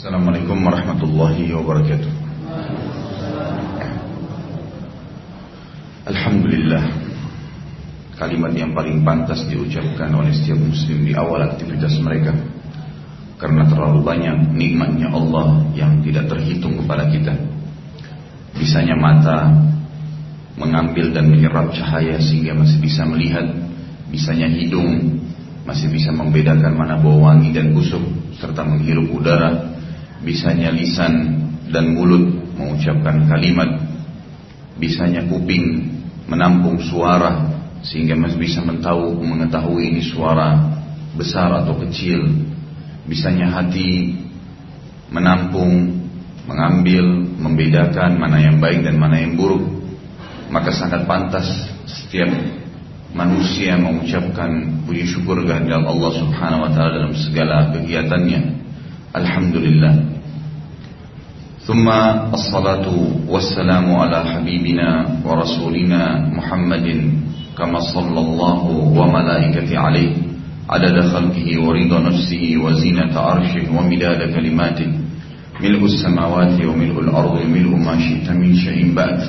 Assalamualaikum warahmatullahi wabarakatuh. Alhamdulillah Kalimat yang paling pantas diucapkan oleh setiap muslim di awal aktivitas mereka. Karena terlalu banyak nikmatnya Allah yang tidak terhitung kepada kita. Bisanya mata mengambil dan menyerap cahaya sehingga masih bisa melihat. Bisanya hidung masih bisa membedakan mana bau wangi dan busuk serta menghirup udara bisanya lisan dan mulut mengucapkan kalimat. Bisanya kuping menampung suara sehingga masih bisa mentahu, mengetahui ini suara besar atau kecil. Bisanya hati menampung mengambil membedakan mana yang baik dan mana yang buruk. Maka sangat pantas setiap manusia mengucapkan puji syukur kehadirat Allah Subhanahu wa taala dalam segala kegiatannya. Alhamdulillah. Thumma as-salatu was-salamu ala habibina wa rasulina Muhammadin kama sallallahu wa malaikati alaihi adada khalqihi wa ridha nafsihi wa zinata arshihi wa midada kalimatihi mil'u as-samawati wa mil'u al-ardi mil'u ma syi'ta min syai'in ba'd.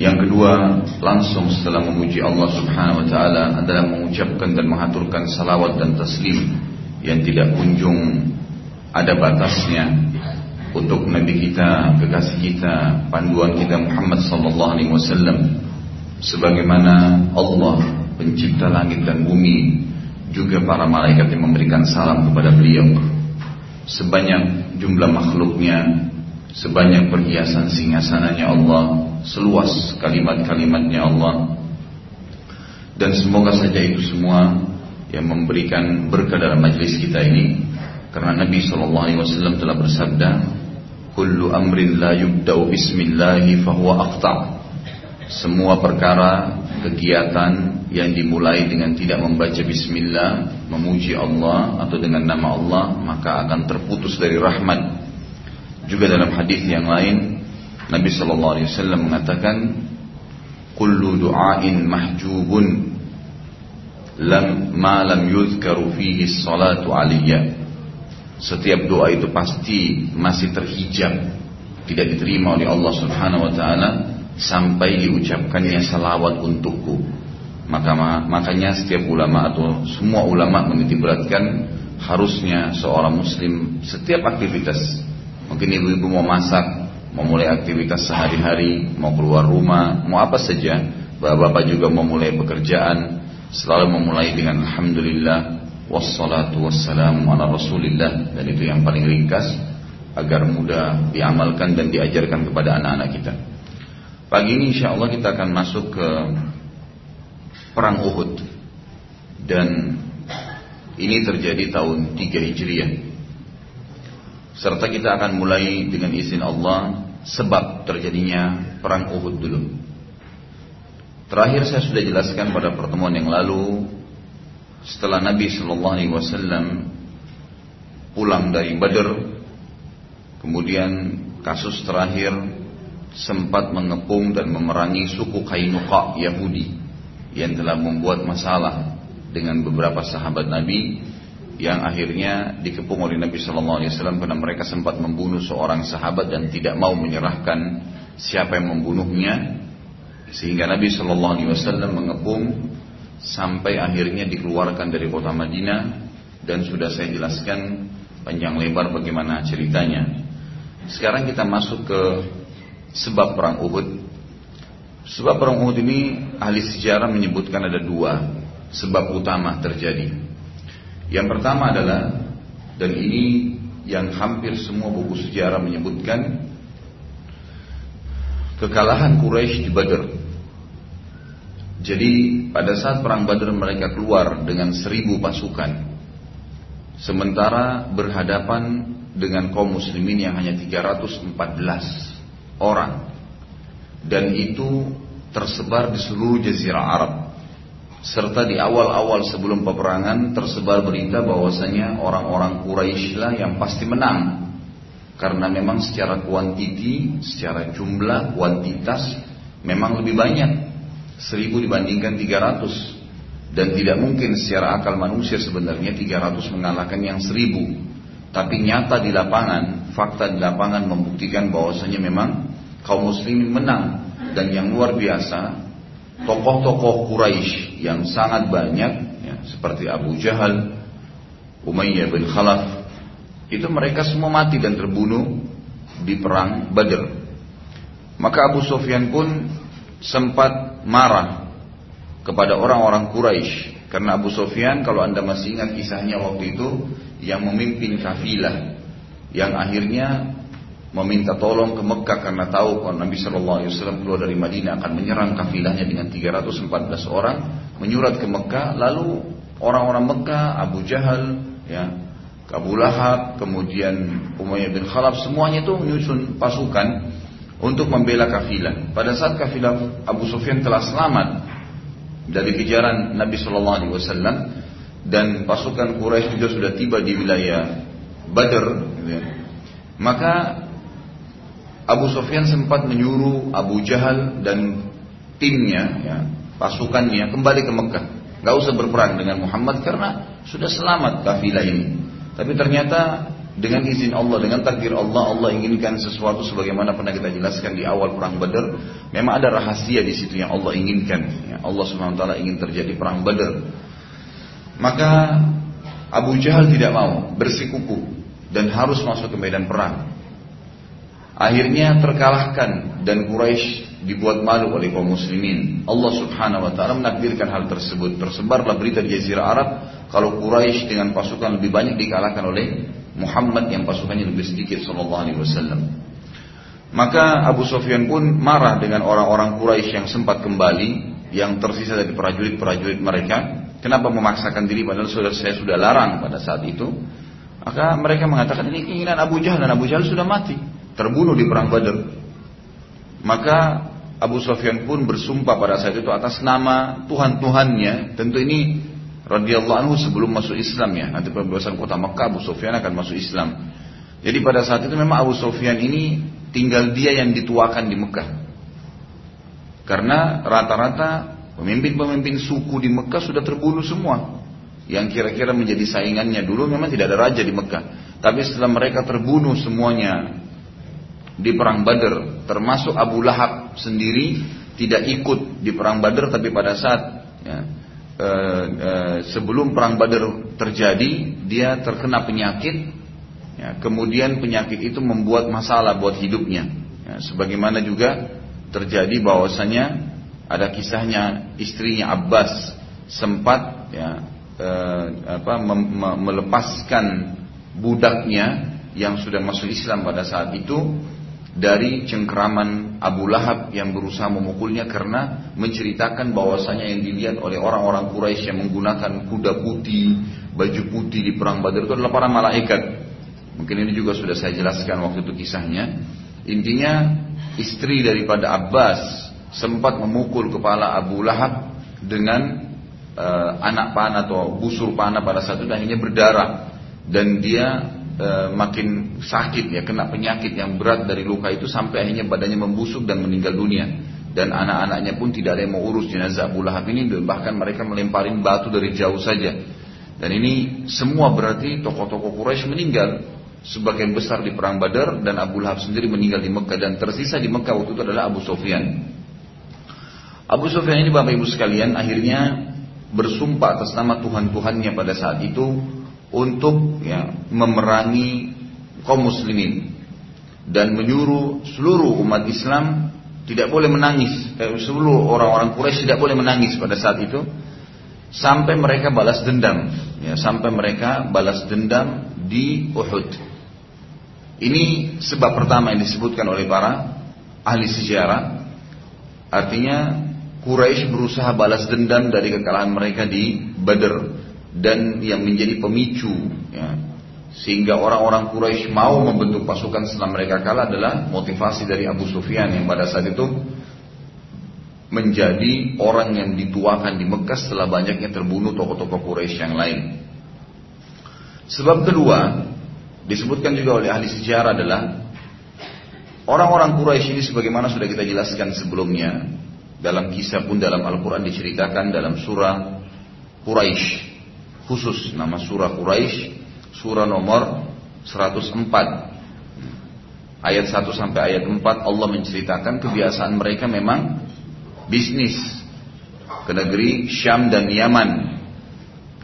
Yang kedua, langsung setelah memuji Allah Subhanahu wa taala adalah mengucapkan dan mengaturkan salawat dan taslim yang tidak kunjung ada batasnya untuk nabi kita, kekasih kita, panduan kita Muhammad sallallahu alaihi wasallam. Sebagaimana Allah pencipta langit dan bumi juga para malaikat yang memberikan salam kepada beliau. Sebanyak jumlah makhluknya sebanyak perhiasan singgasananya Allah seluas kalimat-kalimatnya Allah. Dan semoga saja itu semua yang memberikan berkah dalam majlis kita ini karena Nabi SAW telah bersabda kullu amrin la yubda'u bismillahi fahuwa aqta' semua perkara kegiatan yang dimulai dengan tidak membaca bismillah memuji Allah atau dengan nama Allah maka akan terputus dari rahmat juga dalam hadis yang lain Nabi Shallallahu Alaihi Wasallam mengatakan, "Kullu du'ain mahjubun lam ma lam yuzkaru fihi salatu aliyya." Setiap doa itu pasti masih terhijab, tidak diterima oleh Allah Subhanahu wa taala sampai diucapkannya salawat untukku. Maka makanya setiap ulama atau semua ulama menitiberatkan harusnya seorang muslim setiap aktivitas mungkin ibu-ibu mau masak memulai aktivitas sehari-hari, mau keluar rumah, mau apa saja, bapak-bapak juga memulai pekerjaan, selalu memulai dengan Alhamdulillah, wassalatu wassalamu ala rasulillah, dan itu yang paling ringkas, agar mudah diamalkan dan diajarkan kepada anak-anak kita. Pagi ini insya Allah kita akan masuk ke Perang Uhud, dan ini terjadi tahun 3 Hijriah. Serta kita akan mulai dengan izin Allah sebab terjadinya perang Uhud dulu. Terakhir saya sudah jelaskan pada pertemuan yang lalu setelah Nabi Shallallahu Alaihi Wasallam pulang dari Badr, kemudian kasus terakhir sempat mengepung dan memerangi suku Kainuqa Yahudi yang telah membuat masalah dengan beberapa sahabat Nabi yang akhirnya dikepung oleh Nabi Shallallahu Alaihi Wasallam karena mereka sempat membunuh seorang sahabat dan tidak mau menyerahkan siapa yang membunuhnya. Sehingga Nabi Shallallahu Alaihi Wasallam mengepung sampai akhirnya dikeluarkan dari kota Madinah dan sudah saya jelaskan panjang lebar bagaimana ceritanya. Sekarang kita masuk ke sebab perang Uhud. Sebab perang Uhud ini ahli sejarah menyebutkan ada dua sebab utama terjadi. Yang pertama adalah dan ini yang hampir semua buku sejarah menyebutkan kekalahan Quraisy di Badr. Jadi pada saat perang Badr mereka keluar dengan seribu pasukan, sementara berhadapan dengan kaum muslimin yang hanya 314 orang, dan itu tersebar di seluruh jazirah Arab serta di awal-awal sebelum peperangan tersebar berita bahwasanya orang-orang Quraisy lah yang pasti menang. Karena memang secara kuantiti, secara jumlah, kuantitas memang lebih banyak seribu dibandingkan 300 dan tidak mungkin secara akal manusia sebenarnya 300 mengalahkan yang seribu. Tapi nyata di lapangan, fakta di lapangan membuktikan bahwasanya memang kaum muslimin menang. Dan yang luar biasa tokoh-tokoh Quraisy yang sangat banyak ya, seperti Abu Jahal, Umayyah bin Khalaf itu mereka semua mati dan terbunuh di perang Badr. Maka Abu Sufyan pun sempat marah kepada orang-orang Quraisy karena Abu Sufyan kalau Anda masih ingat kisahnya waktu itu yang memimpin kafilah yang akhirnya meminta tolong ke Mekah karena tahu kalau Nabi Shallallahu Alaihi Wasallam keluar dari Madinah akan menyerang kafilahnya dengan 314 orang menyurat ke Mekah. Lalu orang-orang Mekah Abu Jahal ya Abu Lahab kemudian Umayyah bin Khalaf semuanya itu menyusun pasukan untuk membela kafilah pada saat kafilah Abu Sufyan telah selamat dari kejaran Nabi Shallallahu Alaihi Wasallam dan pasukan Quraisy juga sudah tiba di wilayah Badr, ya. maka Abu Sufyan sempat menyuruh Abu Jahal dan timnya, ya, pasukannya kembali ke Mekah. Gak usah berperang dengan Muhammad karena sudah selamat kafilah ini. Tapi ternyata dengan izin Allah, dengan takdir Allah, Allah inginkan sesuatu sebagaimana pernah kita jelaskan di awal perang Badar. Memang ada rahasia di situ yang Allah inginkan. Ya, Allah Subhanahu Wa Taala ingin terjadi perang Badar. Maka Abu Jahal tidak mau bersikuku dan harus masuk ke medan perang. Akhirnya terkalahkan dan Quraisy dibuat malu oleh kaum muslimin. Allah Subhanahu wa taala menakdirkan hal tersebut. Tersebarlah berita di jazirah Arab kalau Quraisy dengan pasukan lebih banyak dikalahkan oleh Muhammad yang pasukannya lebih sedikit sallallahu alaihi wasallam. Maka Abu Sufyan pun marah dengan orang-orang Quraisy yang sempat kembali yang tersisa dari prajurit-prajurit mereka. Kenapa memaksakan diri padahal sudah saya sudah larang pada saat itu? Maka mereka mengatakan ini keinginan Abu Jahal dan Abu Jahal sudah mati, terbunuh di perang Badar. Maka Abu Sufyan pun bersumpah pada saat itu atas nama Tuhan-Tuhannya. Tentu ini radhiyallahu anhu sebelum masuk Islam ya. Nanti pembebasan kota Mekah Abu Sufyan akan masuk Islam. Jadi pada saat itu memang Abu Sufyan ini tinggal dia yang dituakan di Mekah. Karena rata-rata pemimpin-pemimpin suku di Mekah sudah terbunuh semua. Yang kira-kira menjadi saingannya dulu memang tidak ada raja di Mekah. Tapi setelah mereka terbunuh semuanya di perang Badar, termasuk Abu Lahab sendiri tidak ikut di perang Badar, tapi pada saat ya, Eh, eh, sebelum perang Badar terjadi dia terkena penyakit. Ya, kemudian penyakit itu membuat masalah buat hidupnya. Ya, sebagaimana juga terjadi bahwasanya ada kisahnya istrinya Abbas sempat ya, eh, apa, mem, melepaskan budaknya yang sudah masuk Islam pada saat itu dari cengkeraman Abu Lahab yang berusaha memukulnya karena menceritakan bahwasanya yang dilihat oleh orang-orang Quraisy yang menggunakan kuda putih, baju putih di perang Badar itu adalah para malaikat. Mungkin ini juga sudah saya jelaskan waktu itu kisahnya. Intinya istri daripada Abbas sempat memukul kepala Abu Lahab dengan uh, anak panah atau busur panah pada saat itu dan berdarah dan dia e, makin sakit ya kena penyakit yang berat dari luka itu sampai akhirnya badannya membusuk dan meninggal dunia. Dan anak-anaknya pun tidak ada yang mau urus jenazah Abu Lahab ini bahkan mereka melemparin batu dari jauh saja. Dan ini semua berarti tokoh-tokoh Quraisy meninggal sebagian besar di perang Badar dan Abu Lahab sendiri meninggal di Mekah dan tersisa di Mekah waktu itu adalah Abu Sufyan. Abu Sufyan ini Bapak Ibu sekalian akhirnya bersumpah atas nama Tuhan-Tuhannya pada saat itu untuk ya, memerangi kaum muslimin dan menyuruh seluruh umat Islam tidak boleh menangis. Eh, seluruh orang-orang Quraisy tidak boleh menangis pada saat itu. Sampai mereka balas dendam ya, sampai mereka balas dendam di Uhud. Ini sebab pertama yang disebutkan oleh para ahli sejarah. Artinya Quraisy berusaha balas dendam dari kekalahan mereka di Badr dan yang menjadi pemicu ya, sehingga orang-orang Quraisy mau membentuk pasukan setelah mereka kalah adalah motivasi dari Abu Sufyan yang pada saat itu menjadi orang yang dituakan di Mekah setelah banyaknya terbunuh tokoh-tokoh Quraisy yang lain. Sebab kedua disebutkan juga oleh ahli sejarah adalah orang-orang Quraisy ini sebagaimana sudah kita jelaskan sebelumnya dalam kisah pun dalam Al-Quran diceritakan dalam surah Quraisy khusus nama surah Quraisy surah nomor 104 ayat 1 sampai ayat 4 Allah menceritakan kebiasaan mereka memang bisnis ke negeri Syam dan Yaman.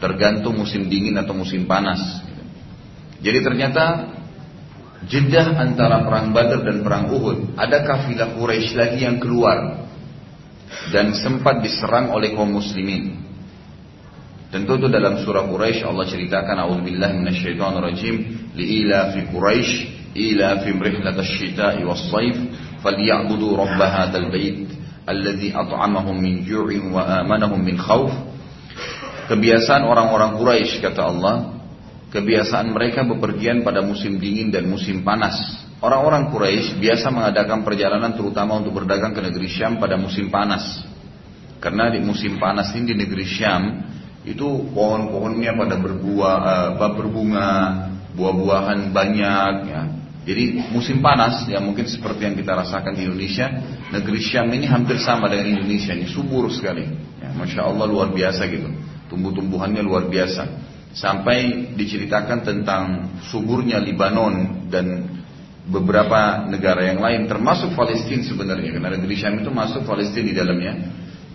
Tergantung musim dingin atau musim panas. Jadi ternyata Jedah antara perang Badar dan perang Uhud, ada kafilah Quraisy lagi yang keluar dan sempat diserang oleh kaum muslimin. Tentu itu dalam surah Quraisy Allah ceritakan auzubillahi minasyaitonirrajim liila fi Quraisy ila fi rihlatash shita'i was-sayf falyabudu rabb hadzal bait alladzi at'amahum min ju'in wa amanahum min khauf. Kebiasaan orang-orang Quraisy kata Allah Kebiasaan mereka bepergian pada musim dingin dan musim panas. Orang-orang Quraisy biasa mengadakan perjalanan terutama untuk berdagang ke negeri Syam pada musim panas. Karena di musim panas ini di negeri Syam itu pohon-pohonnya pada berbuah, uh, berbunga, buah-buahan banyak ya. Jadi musim panas ya mungkin seperti yang kita rasakan di Indonesia, negeri Syam ini hampir sama dengan Indonesia ini subur sekali. Ya, Masya Allah luar biasa gitu, tumbuh-tumbuhannya luar biasa sampai diceritakan tentang suburnya Libanon dan beberapa negara yang lain termasuk Palestina sebenarnya karena negeri Syam itu masuk Palestina di dalamnya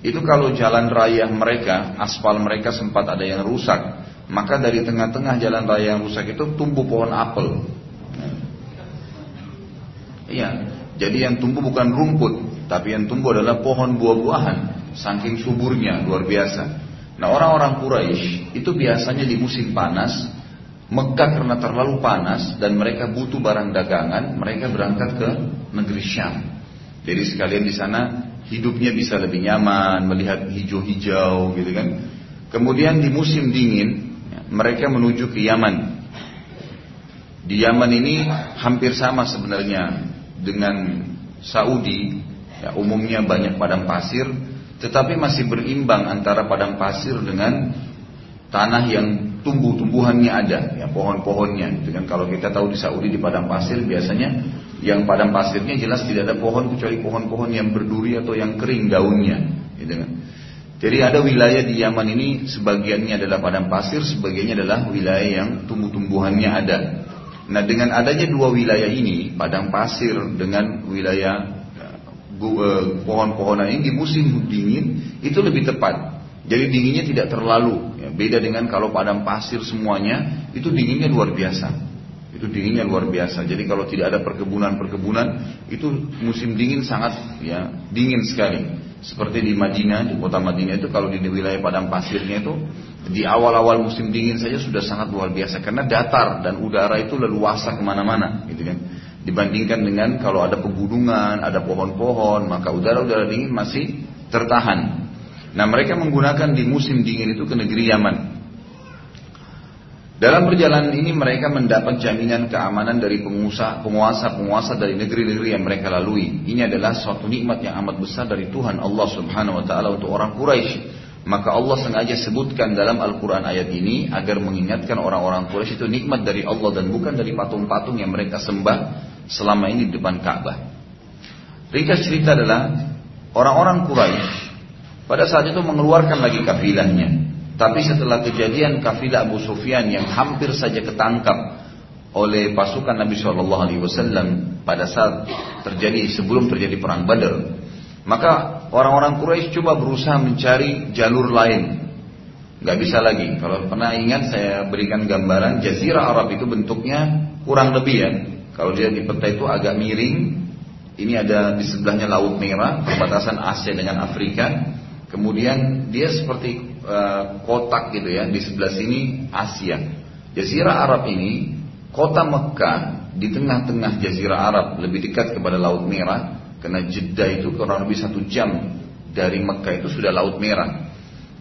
itu kalau jalan raya mereka aspal mereka sempat ada yang rusak maka dari tengah-tengah jalan raya yang rusak itu tumbuh pohon apel iya jadi yang tumbuh bukan rumput tapi yang tumbuh adalah pohon buah-buahan saking suburnya luar biasa Nah orang-orang Quraisy itu biasanya di musim panas Mekah karena terlalu panas dan mereka butuh barang dagangan, mereka berangkat ke negeri Syam. Jadi sekalian di sana hidupnya bisa lebih nyaman, melihat hijau-hijau gitu kan. Kemudian di musim dingin mereka menuju ke Yaman. Di Yaman ini hampir sama sebenarnya dengan Saudi, ya, umumnya banyak padang pasir, tetapi masih berimbang antara padang pasir dengan tanah yang tumbuh-tumbuhannya ada, ya pohon-pohonnya. Dengan kalau kita tahu di Saudi di padang pasir biasanya yang padang pasirnya jelas tidak ada pohon kecuali pohon-pohon yang berduri atau yang kering daunnya, gitu kan. Jadi ada wilayah di Yaman ini sebagiannya adalah padang pasir, sebagiannya adalah wilayah yang tumbuh-tumbuhannya ada. Nah dengan adanya dua wilayah ini, padang pasir dengan wilayah Eh, pohon-pohonan ini di musim dingin itu lebih tepat. Jadi dinginnya tidak terlalu, ya, beda dengan kalau padang pasir semuanya itu dinginnya luar biasa. Itu dinginnya luar biasa. Jadi kalau tidak ada perkebunan-perkebunan itu musim dingin sangat ya dingin sekali. Seperti di Madinah, di kota Madinah itu kalau di wilayah padang pasirnya itu di awal-awal musim dingin saja sudah sangat luar biasa karena datar dan udara itu leluasa ke mana-mana, gitu kan. Dibandingkan dengan kalau ada pegunungan, ada pohon-pohon, maka udara-udara dingin masih tertahan. Nah mereka menggunakan di musim dingin itu ke negeri Yaman. Dalam perjalanan ini mereka mendapat jaminan keamanan dari pengusaha, penguasa-penguasa dari negeri-negeri yang mereka lalui. Ini adalah suatu nikmat yang amat besar dari Tuhan Allah Subhanahu wa taala untuk orang Quraisy. Maka Allah sengaja sebutkan dalam Al-Quran ayat ini agar mengingatkan orang-orang Quraisy itu nikmat dari Allah dan bukan dari patung-patung yang mereka sembah selama ini di depan Ka'bah. Ringkas cerita adalah orang-orang Quraisy pada saat itu mengeluarkan lagi kafilahnya. Tapi setelah kejadian kafilah Abu Sufyan yang hampir saja ketangkap oleh pasukan Nabi Shallallahu Alaihi Wasallam pada saat terjadi sebelum terjadi perang Badar, maka orang-orang Quraisy coba berusaha mencari jalur lain. Gak bisa lagi. Kalau pernah ingat saya berikan gambaran Jazirah Arab itu bentuknya kurang lebih ya kalau dia di peta itu agak miring, ini ada di sebelahnya Laut Merah, perbatasan Asia dengan Afrika. Kemudian dia seperti uh, kotak gitu ya, di sebelah sini Asia. Jazirah Arab ini, kota Mekah di tengah-tengah Jazirah Arab, lebih dekat kepada Laut Merah, karena Jeddah itu kurang lebih satu jam dari Mekah itu sudah Laut Merah.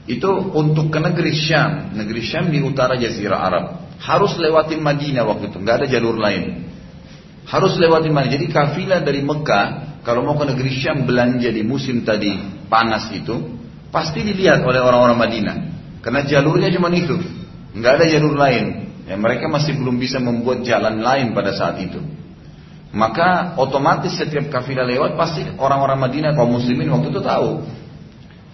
Itu untuk ke negeri Syam, negeri Syam di utara Jazirah Arab. Harus lewatin Madinah waktu itu, nggak ada jalur lain. Harus lewati mana? Jadi kafilah dari Mekah kalau mau ke negeri Syam belanja di musim tadi panas itu pasti dilihat oleh orang-orang Madinah. Karena jalurnya cuma itu, nggak ada jalur lain. Ya, mereka masih belum bisa membuat jalan lain pada saat itu. Maka otomatis setiap kafilah lewat pasti orang-orang Madinah kaum muslimin waktu itu tahu.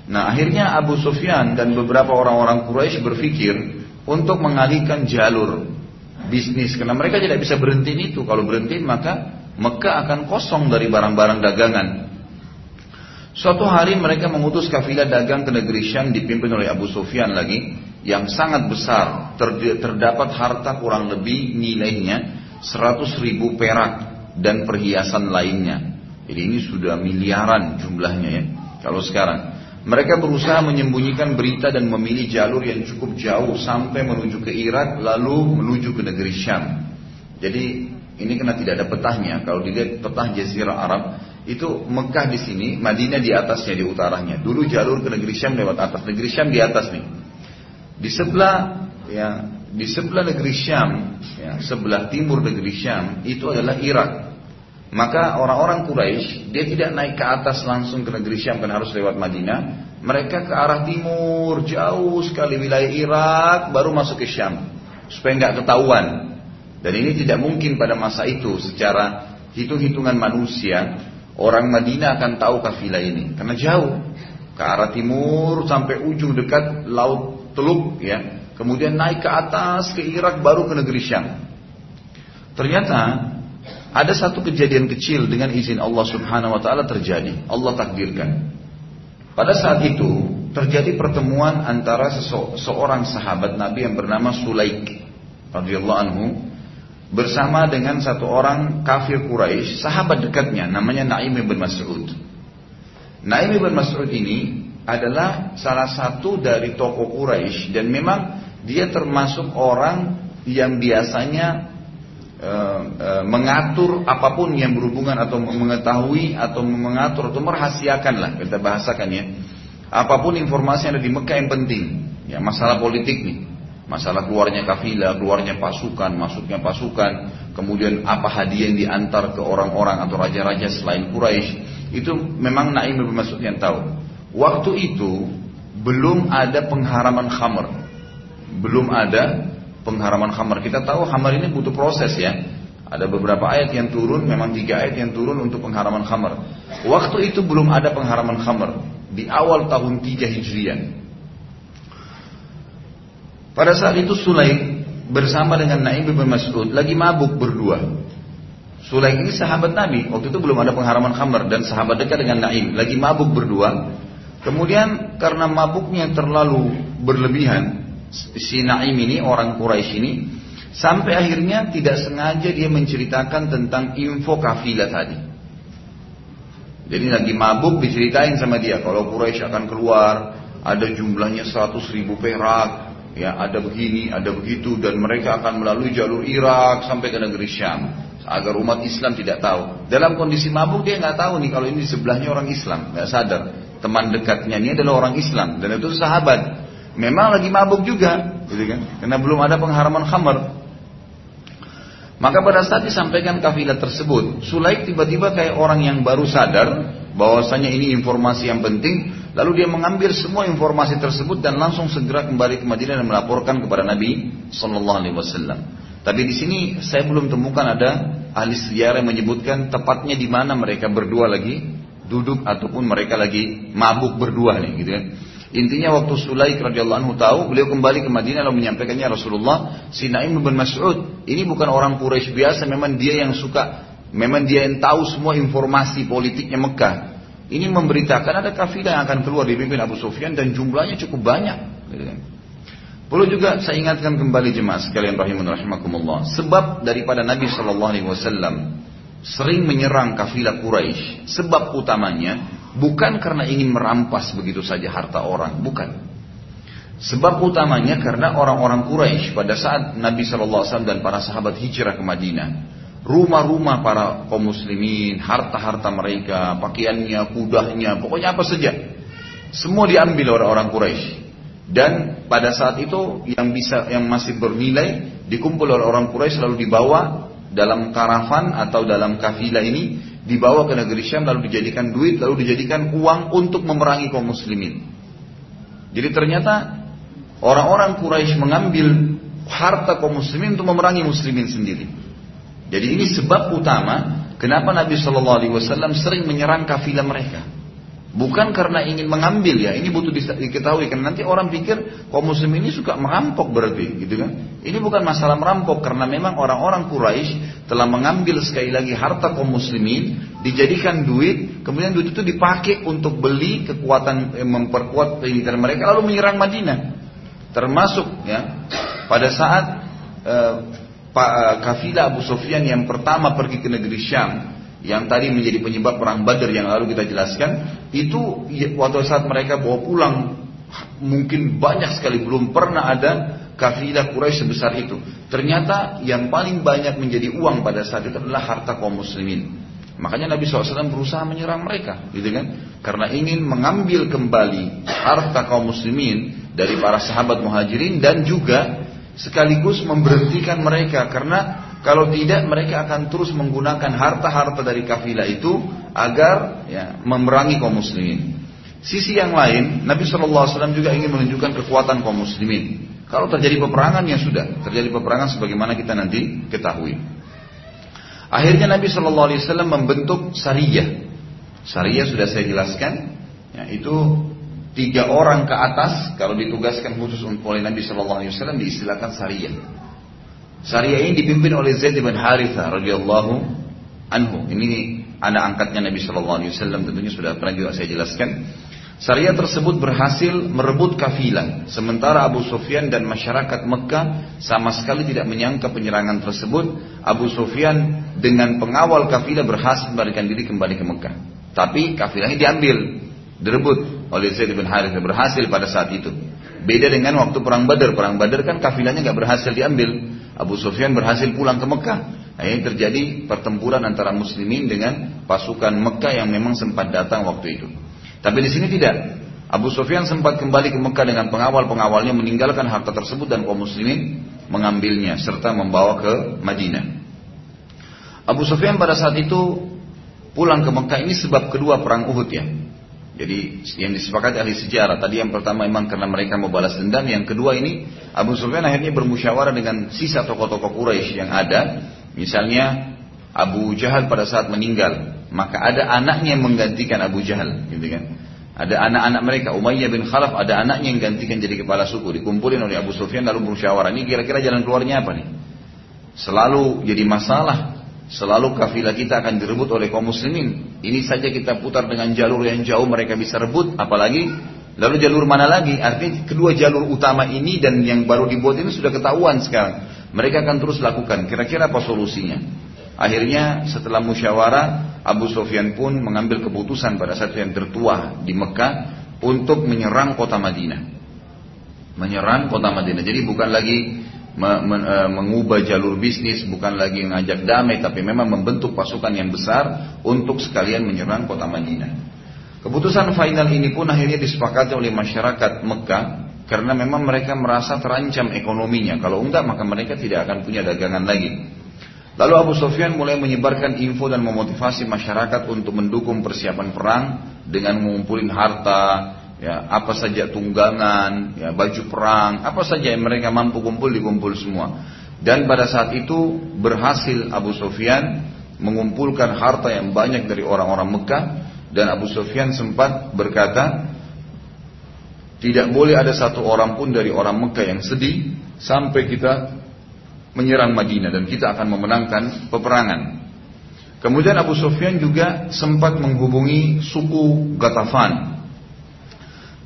Nah akhirnya Abu Sufyan dan beberapa orang-orang Quraisy berpikir untuk mengalihkan jalur bisnis karena mereka tidak bisa berhenti itu. Kalau berhenti maka Mekah akan kosong dari barang-barang dagangan. Suatu hari mereka mengutus kafilah dagang ke negeri Syam dipimpin oleh Abu Sufyan lagi yang sangat besar. Terdapat harta kurang lebih nilainya 100 ribu perak dan perhiasan lainnya. Jadi ini sudah miliaran jumlahnya ya. Kalau sekarang mereka berusaha menyembunyikan berita dan memilih jalur yang cukup jauh sampai menuju ke Irak lalu menuju ke negeri Syam. Jadi ini karena tidak ada petahnya. Kalau dilihat petah Jazirah Arab itu Mekah di sini, Madinah di atasnya di utaranya. Dulu jalur ke negeri Syam lewat atas, negeri Syam di atas nih. Di sebelah ya di sebelah negeri Syam, ya, sebelah timur negeri Syam itu adalah Irak. Maka orang-orang Quraisy dia tidak naik ke atas langsung ke negeri Syam kan harus lewat Madinah. Mereka ke arah timur jauh sekali wilayah Irak baru masuk ke Syam supaya nggak ketahuan. Dan ini tidak mungkin pada masa itu secara hitung-hitungan manusia orang Madinah akan tahu kafilah ini karena jauh ke arah timur sampai ujung dekat laut Teluk ya. Kemudian naik ke atas ke Irak baru ke negeri Syam. Ternyata ada satu kejadian kecil dengan izin Allah Subhanahu wa taala terjadi. Allah takdirkan. Pada saat itu terjadi pertemuan antara seorang sahabat Nabi yang bernama Sulaik radhiyallahu anhu bersama dengan satu orang kafir Quraisy, sahabat dekatnya namanya Naim bin Mas'ud. Naim bin Mas'ud ini adalah salah satu dari tokoh Quraisy dan memang dia termasuk orang yang biasanya Eh, eh, mengatur apa pun yang berhubungan atau mengetahui atau mengatur atau merahasiakan lah kita bahasakan ya apa pun informasi yang ada di Mekah yang penting ya masalah politik nih masalah keluarnya kafilah keluarnya pasukan masuknya pasukan kemudian apa hadiah yang diantar ke orang-orang atau raja-raja selain Quraisy itu memang Naim bin Mas'ud yang tahu waktu itu belum ada pengharaman khamr belum ada pengharaman khamar. Kita tahu khamar ini butuh proses ya. Ada beberapa ayat yang turun, memang tiga ayat yang turun untuk pengharaman khamar. Waktu itu belum ada pengharaman khamar. Di awal tahun 3 Hijriah. Pada saat itu Sulaik bersama dengan Naim bin Mas'ud lagi mabuk berdua. Sulaik ini sahabat Nabi. Waktu itu belum ada pengharaman khamar dan sahabat dekat dengan Naim. Lagi mabuk berdua. Kemudian karena mabuknya terlalu berlebihan, si Naim ini orang Quraisy ini sampai akhirnya tidak sengaja dia menceritakan tentang info kafilah tadi. Jadi lagi mabuk diceritain sama dia kalau Quraisy akan keluar ada jumlahnya 100 ribu perak ya ada begini ada begitu dan mereka akan melalui jalur Irak sampai ke negeri Syam agar umat Islam tidak tahu dalam kondisi mabuk dia nggak tahu nih kalau ini sebelahnya orang Islam nggak sadar teman dekatnya ini adalah orang Islam dan itu sahabat Memang lagi mabuk juga, gitu kan? Karena belum ada pengharaman khamar. Maka pada saat disampaikan kafilah tersebut, Sulaik tiba-tiba kayak orang yang baru sadar bahwasanya ini informasi yang penting, lalu dia mengambil semua informasi tersebut dan langsung segera kembali ke Madinah dan melaporkan kepada Nabi Shallallahu Alaihi Wasallam. Tapi di sini saya belum temukan ada ahli sejarah yang menyebutkan tepatnya di mana mereka berdua lagi duduk ataupun mereka lagi mabuk berdua nih, gitu kan. Intinya waktu Sulaik radhiyallahu anhu tahu, beliau kembali ke Madinah lalu menyampaikannya Rasulullah, si Naim bin Mas'ud, ini bukan orang Quraisy biasa, memang dia yang suka, memang dia yang tahu semua informasi politiknya Mekah. Ini memberitakan ada kafilah yang akan keluar dipimpin Abu Sufyan dan jumlahnya cukup banyak. Gitu kan. Perlu juga saya ingatkan kembali jemaah sekalian rahimun rahimakumullah. Sebab daripada Nabi Shallallahu Alaihi Wasallam sering menyerang kafilah Quraisy. Sebab utamanya Bukan karena ingin merampas begitu saja harta orang, bukan. Sebab utamanya karena orang-orang Quraisy pada saat Nabi Shallallahu Alaihi Wasallam dan para sahabat hijrah ke Madinah, rumah-rumah para kaum muslimin, harta-harta mereka, pakaiannya, kudanya, pokoknya apa saja, semua diambil oleh orang Quraisy. Dan pada saat itu yang bisa yang masih bernilai dikumpul oleh orang Quraisy lalu dibawa dalam karavan atau dalam kafilah ini dibawa ke negeri Syam lalu dijadikan duit lalu dijadikan uang untuk memerangi kaum muslimin. Jadi ternyata orang-orang Quraisy mengambil harta kaum muslimin untuk memerangi muslimin sendiri. Jadi ini sebab utama kenapa Nabi Shallallahu Alaihi Wasallam sering menyerang kafilah mereka. Bukan karena ingin mengambil ya, ini butuh diketahui karena nanti orang pikir kaum muslim ini suka merampok berarti, gitu kan? Ini bukan masalah merampok karena memang orang-orang Quraisy telah mengambil sekali lagi harta kaum muslimin, dijadikan duit, kemudian duit itu dipakai untuk beli kekuatan eh, memperkuat pendidikan mereka lalu menyerang Madinah. Termasuk ya pada saat eh, kafilah Abu Sufyan yang pertama pergi ke negeri Syam yang tadi menjadi penyebab perang Badar yang lalu kita jelaskan itu ya, waktu saat mereka bawa pulang mungkin banyak sekali belum pernah ada kafilah Quraisy sebesar itu. Ternyata yang paling banyak menjadi uang pada saat itu adalah harta kaum muslimin. Makanya Nabi SAW berusaha menyerang mereka, gitu kan? Karena ingin mengambil kembali harta kaum muslimin dari para sahabat muhajirin dan juga sekaligus memberhentikan mereka karena kalau tidak mereka akan terus menggunakan harta-harta dari kafilah itu agar ya, memerangi kaum muslimin. Sisi yang lain, Nabi SAW juga ingin menunjukkan kekuatan kaum muslimin. Kalau terjadi peperangan ya sudah, terjadi peperangan sebagaimana kita nanti ketahui. Akhirnya Nabi SAW membentuk Sariyah. Sariyah sudah saya jelaskan, ya, itu tiga orang ke atas kalau ditugaskan khusus oleh Nabi SAW diistilahkan Sariyah. Syariah ini dipimpin oleh Zaid bin Haritha radhiyallahu anhu. Ini anak angkatnya Nabi Shallallahu Alaihi Wasallam tentunya sudah pernah juga saya jelaskan. Syariah tersebut berhasil merebut kafilah, sementara Abu Sufyan dan masyarakat Mekah sama sekali tidak menyangka penyerangan tersebut. Abu Sufyan dengan pengawal kafilah berhasil melarikan diri kembali ke Mekah. Tapi kafilahnya diambil, direbut oleh Zaid bin Harithah berhasil pada saat itu. Beda dengan waktu perang Badar. Perang Badar kan kafilahnya nggak berhasil diambil. Abu Sufyan berhasil pulang ke Mekah. Nah, ini terjadi pertempuran antara muslimin dengan pasukan Mekah yang memang sempat datang waktu itu. Tapi di sini tidak. Abu Sufyan sempat kembali ke Mekah dengan pengawal-pengawalnya meninggalkan harta tersebut dan kaum muslimin mengambilnya serta membawa ke Madinah. Abu Sufyan pada saat itu pulang ke Mekah ini sebab kedua perang Uhud ya. Jadi yang disepakati ahli sejarah tadi yang pertama memang karena mereka mau balas dendam, yang kedua ini Abu Sufyan akhirnya bermusyawarah dengan sisa tokoh-tokoh Quraisy yang ada, misalnya Abu Jahal pada saat meninggal, maka ada anaknya yang menggantikan Abu Jahal, gitu kan? Ada anak-anak mereka, Umayyah bin Khalaf, ada anaknya yang gantikan jadi kepala suku, dikumpulin oleh Abu Sufyan lalu bermusyawarah. Ini kira-kira jalan keluarnya apa nih? Selalu jadi masalah Selalu kafilah kita akan direbut oleh kaum muslimin. Ini saja kita putar dengan jalur yang jauh mereka bisa rebut, apalagi lalu jalur mana lagi? Artinya kedua jalur utama ini dan yang baru dibuat ini sudah ketahuan sekarang. Mereka akan terus lakukan. Kira-kira apa solusinya? Akhirnya setelah musyawarah, Abu Sofyan pun mengambil keputusan pada saat yang tertua di Mekah untuk menyerang kota Madinah. Menyerang kota Madinah. Jadi bukan lagi mengubah jalur bisnis bukan lagi mengajak damai tapi memang membentuk pasukan yang besar untuk sekalian menyerang kota Madinah. Keputusan final ini pun akhirnya disepakati oleh masyarakat Mekah karena memang mereka merasa terancam ekonominya. Kalau enggak maka mereka tidak akan punya dagangan lagi. Lalu Abu Sufyan mulai menyebarkan info dan memotivasi masyarakat untuk mendukung persiapan perang dengan mengumpulin harta, ya apa saja tunggangan, ya baju perang, apa saja yang mereka mampu kumpul dikumpul semua. Dan pada saat itu berhasil Abu Sufyan mengumpulkan harta yang banyak dari orang-orang Mekah dan Abu Sufyan sempat berkata tidak boleh ada satu orang pun dari orang Mekah yang sedih sampai kita menyerang Madinah dan kita akan memenangkan peperangan. Kemudian Abu Sufyan juga sempat menghubungi suku Gatafan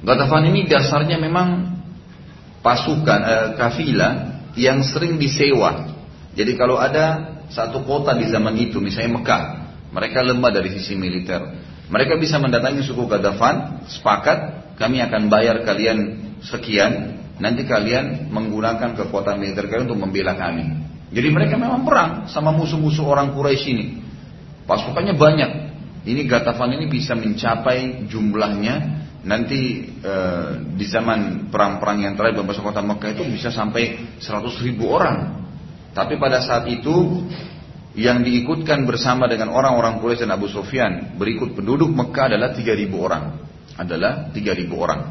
Gatafan ini dasarnya memang pasukan eh, kafilah yang sering disewa. Jadi kalau ada satu kota di zaman itu, misalnya Mekah, mereka lemah dari sisi militer. Mereka bisa mendatangi suku Gatafan, sepakat, kami akan bayar kalian sekian, nanti kalian menggunakan kekuatan militer kalian untuk membela kami. Jadi mereka memang perang sama musuh-musuh orang Quraisy ini. Pasukannya banyak. Ini Gatafan ini bisa mencapai jumlahnya nanti e, di zaman perang-perang yang terakhir berbahasa kota Mekah itu bisa sampai 100 ribu orang. Tapi pada saat itu yang diikutkan bersama dengan orang-orang Quraisy dan Abu Sufyan berikut penduduk Mekah adalah 3000 orang. Adalah 3000 orang.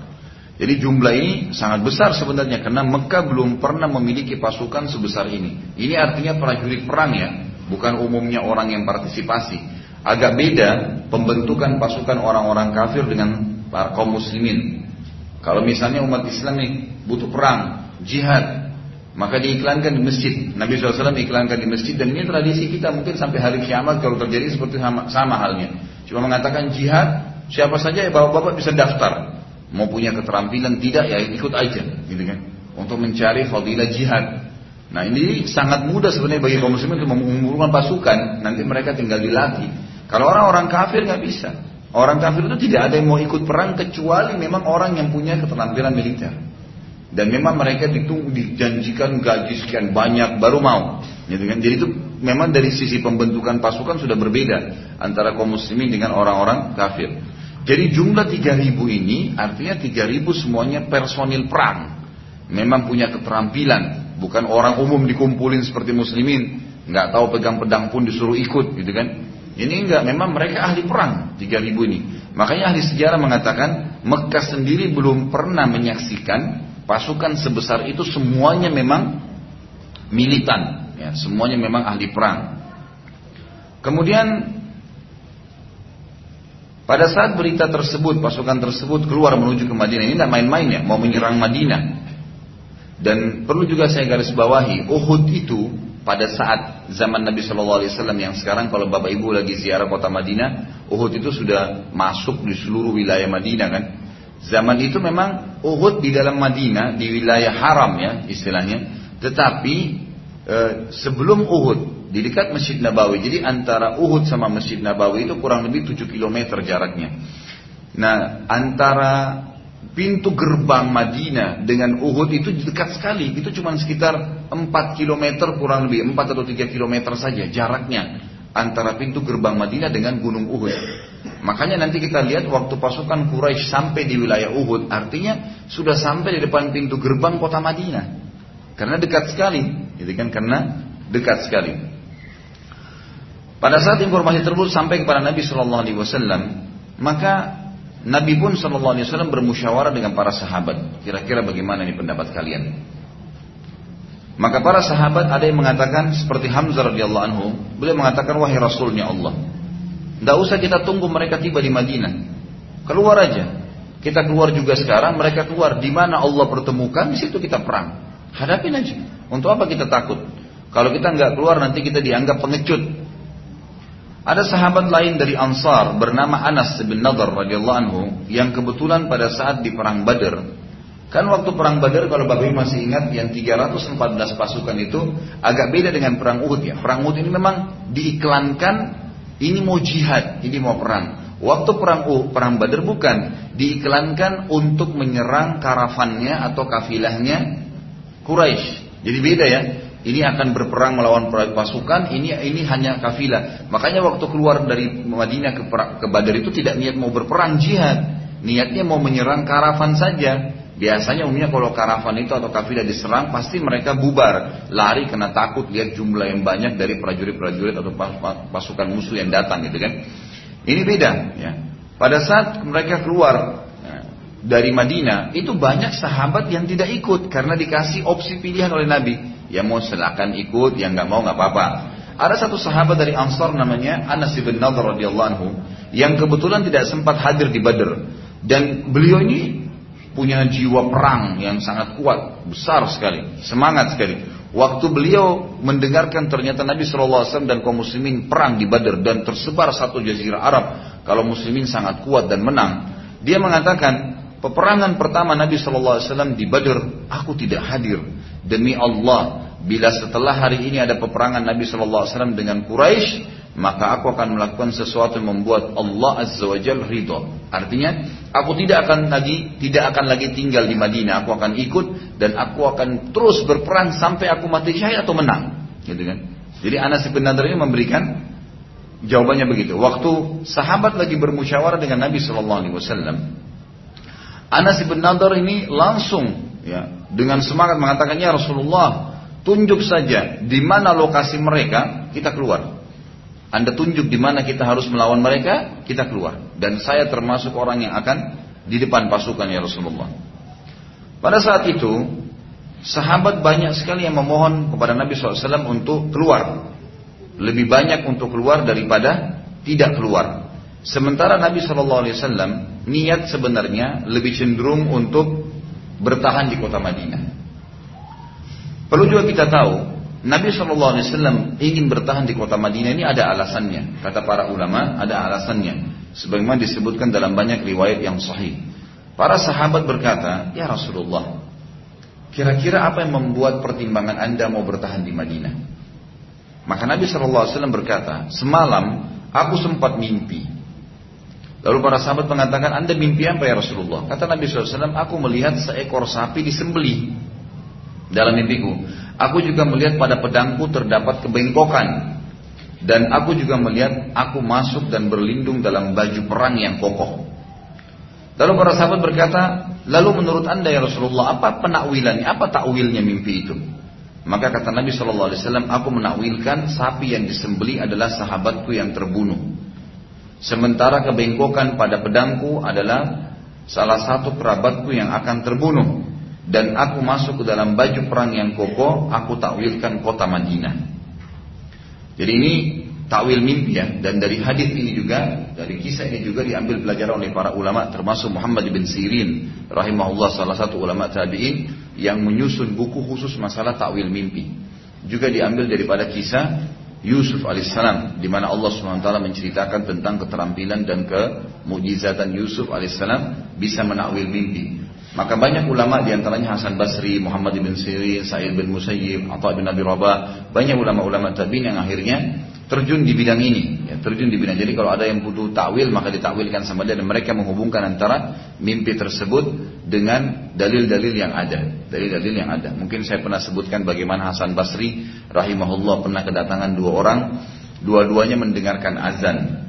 Jadi jumlah ini sangat besar sebenarnya karena Mekah belum pernah memiliki pasukan sebesar ini. Ini artinya prajurit perang ya, bukan umumnya orang yang partisipasi. Agak beda pembentukan pasukan orang-orang kafir dengan para kaum muslimin. Kalau misalnya umat Islam nih butuh perang, jihad, maka diiklankan di masjid. Nabi SAW iklankan di masjid dan ini tradisi kita mungkin sampai hari kiamat kalau terjadi seperti sama, sama halnya. Cuma mengatakan jihad, siapa saja ya bapak-bapak bisa daftar. Mau punya keterampilan tidak ya ikut aja, gitu kan? Untuk mencari fadilah jihad. Nah ini sangat mudah sebenarnya bagi kaum muslimin untuk mengumpulkan pasukan. Nanti mereka tinggal dilatih. Kalau orang-orang kafir nggak bisa. Orang kafir itu tidak ada yang mau ikut perang kecuali memang orang yang punya keterampilan militer. Dan memang mereka ditunggu dijanjikan gaji sekian banyak baru mau. Gitu kan? Jadi itu memang dari sisi pembentukan pasukan sudah berbeda antara kaum muslimin dengan orang-orang kafir. Jadi jumlah 3000 ini artinya 3000 semuanya personil perang. Memang punya keterampilan, bukan orang umum dikumpulin seperti muslimin, nggak tahu pegang pedang pun disuruh ikut gitu kan. Ini enggak, memang mereka ahli perang 3000 ini. Makanya ahli sejarah mengatakan Mekah sendiri belum pernah menyaksikan pasukan sebesar itu semuanya memang militan, ya, semuanya memang ahli perang. Kemudian pada saat berita tersebut, pasukan tersebut keluar menuju ke Madinah, ini tidak main-main ya, mau menyerang Madinah. Dan perlu juga saya garis bawahi, Uhud itu pada saat zaman Nabi Shallallahu Alaihi Wasallam yang sekarang kalau bapak ibu lagi ziarah kota Madinah, Uhud itu sudah masuk di seluruh wilayah Madinah kan. Zaman itu memang Uhud di dalam Madinah di wilayah haram ya istilahnya. Tetapi e, sebelum Uhud di dekat Masjid Nabawi. Jadi antara Uhud sama Masjid Nabawi itu kurang lebih 7 km jaraknya. Nah, antara pintu gerbang Madinah dengan Uhud itu dekat sekali. Itu cuma sekitar 4 km kurang lebih 4 atau 3 km saja jaraknya antara pintu gerbang Madinah dengan Gunung Uhud. Makanya nanti kita lihat waktu pasukan Quraisy sampai di wilayah Uhud, artinya sudah sampai di depan pintu gerbang kota Madinah. Karena dekat sekali, gitu kan? Karena dekat sekali. Pada saat informasi tersebut sampai kepada Nabi Shallallahu Alaihi Wasallam, maka Nabi pun Shallallahu Alaihi Wasallam bermusyawarah dengan para sahabat. Kira-kira bagaimana ini pendapat kalian? Maka para sahabat ada yang mengatakan seperti Hamzah radhiyallahu anhu, beliau mengatakan wahai Rasulnya Allah, tidak usah kita tunggu mereka tiba di Madinah. Keluar aja. Kita keluar juga sekarang, mereka keluar. Di mana Allah pertemukan, di situ kita perang. Hadapin aja. Untuk apa kita takut? Kalau kita nggak keluar, nanti kita dianggap pengecut. Ada sahabat lain dari Ansar bernama Anas bin Nadar radhiyallahu anhu yang kebetulan pada saat di perang Badar Kan waktu perang Badar kalau Bapak masih ingat yang 314 pasukan itu agak beda dengan perang Uhud ya. Perang Uhud ini memang diiklankan ini mau jihad, ini mau perang. Waktu perang uh, perang Badar bukan diiklankan untuk menyerang karavannya atau kafilahnya Quraisy. Jadi beda ya. Ini akan berperang melawan pasukan, ini ini hanya kafilah. Makanya waktu keluar dari Madinah ke, ke Badar itu tidak niat mau berperang jihad, niatnya mau menyerang karavan saja. Biasanya umumnya kalau karavan itu atau kafilah diserang pasti mereka bubar, lari karena takut lihat jumlah yang banyak dari prajurit-prajurit atau pasukan musuh yang datang gitu kan. Ini beda ya. Pada saat mereka keluar dari Madinah itu banyak sahabat yang tidak ikut karena dikasih opsi pilihan oleh Nabi. Ya mau silakan ikut, yang nggak mau nggak apa-apa. Ada satu sahabat dari Ansar namanya Anas bin Nadhr radhiyallahu anhu yang kebetulan tidak sempat hadir di Badr dan beliau ini punya jiwa perang yang sangat kuat, besar sekali, semangat sekali. Waktu beliau mendengarkan ternyata Nabi SAW dan kaum muslimin perang di Badar dan tersebar satu jazirah Arab, kalau muslimin sangat kuat dan menang, dia mengatakan, peperangan pertama Nabi SAW di Badar, aku tidak hadir. Demi Allah, bila setelah hari ini ada peperangan Nabi SAW dengan Quraisy, maka aku akan melakukan sesuatu yang membuat Allah Azza wa Jal ridho. Artinya, aku tidak akan lagi tidak akan lagi tinggal di Madinah. Aku akan ikut dan aku akan terus berperang sampai aku mati syahid atau menang. Gitu kan? Jadi Anas bin Nadr ini memberikan jawabannya begitu. Waktu sahabat lagi bermusyawarah dengan Nabi Shallallahu Alaihi Wasallam, Anas bin Nadr ini langsung ya dengan semangat mengatakan ya Rasulullah tunjuk saja di mana lokasi mereka kita keluar. Anda tunjuk di mana kita harus melawan mereka, kita keluar. Dan saya termasuk orang yang akan di depan pasukan ya Rasulullah. Pada saat itu, sahabat banyak sekali yang memohon kepada Nabi SAW untuk keluar. Lebih banyak untuk keluar daripada tidak keluar. Sementara Nabi Shallallahu Alaihi Wasallam niat sebenarnya lebih cenderung untuk bertahan di kota Madinah. Perlu juga kita tahu, Nabi Shallallahu Alaihi Wasallam ingin bertahan di kota Madinah ini ada alasannya. Kata para ulama, ada alasannya. Sebagaimana disebutkan dalam banyak riwayat yang sahih. Para sahabat berkata, Ya Rasulullah, kira-kira apa yang membuat pertimbangan anda mau bertahan di Madinah? Maka Nabi Shallallahu Alaihi Wasallam berkata, semalam aku sempat mimpi Lalu para sahabat mengatakan, anda mimpi apa ya Rasulullah? Kata Nabi SAW, aku melihat seekor sapi disembeli dalam mimpiku. Aku juga melihat pada pedangku terdapat kebengkokan. Dan aku juga melihat aku masuk dan berlindung dalam baju perang yang kokoh. Lalu para sahabat berkata, lalu menurut anda ya Rasulullah, apa penakwilannya, apa takwilnya mimpi itu? Maka kata Nabi SAW, aku menakwilkan sapi yang disembeli adalah sahabatku yang terbunuh. Sementara kebengkokan pada pedangku adalah salah satu kerabatku yang akan terbunuh. Dan aku masuk ke dalam baju perang yang kokoh, aku takwilkan kota Madinah. Jadi ini takwil mimpi ya. Dan dari hadis ini juga, dari kisah ini juga diambil pelajaran oleh para ulama, termasuk Muhammad bin Sirin, rahimahullah salah satu ulama tabiin yang menyusun buku khusus masalah takwil mimpi. Juga diambil daripada kisah Yusuf alaihissalam di mana Allah swt menceritakan tentang keterampilan dan kemujizatan Yusuf alaihissalam bisa menakwil mimpi. Maka banyak ulama di antaranya Hasan Basri, Muhammad bin Sirin, Sa'id bin Musayyib, Atha bin Abi Rabah, banyak ulama-ulama tabi'in yang akhirnya terjun di bidang ini, ya, terjun di bidang. Jadi kalau ada yang butuh takwil maka ditakwilkan sama dia dan mereka menghubungkan antara mimpi tersebut dengan dalil-dalil yang ada, dalil-dalil yang ada. Mungkin saya pernah sebutkan bagaimana Hasan Basri rahimahullah pernah kedatangan dua orang, dua-duanya mendengarkan azan.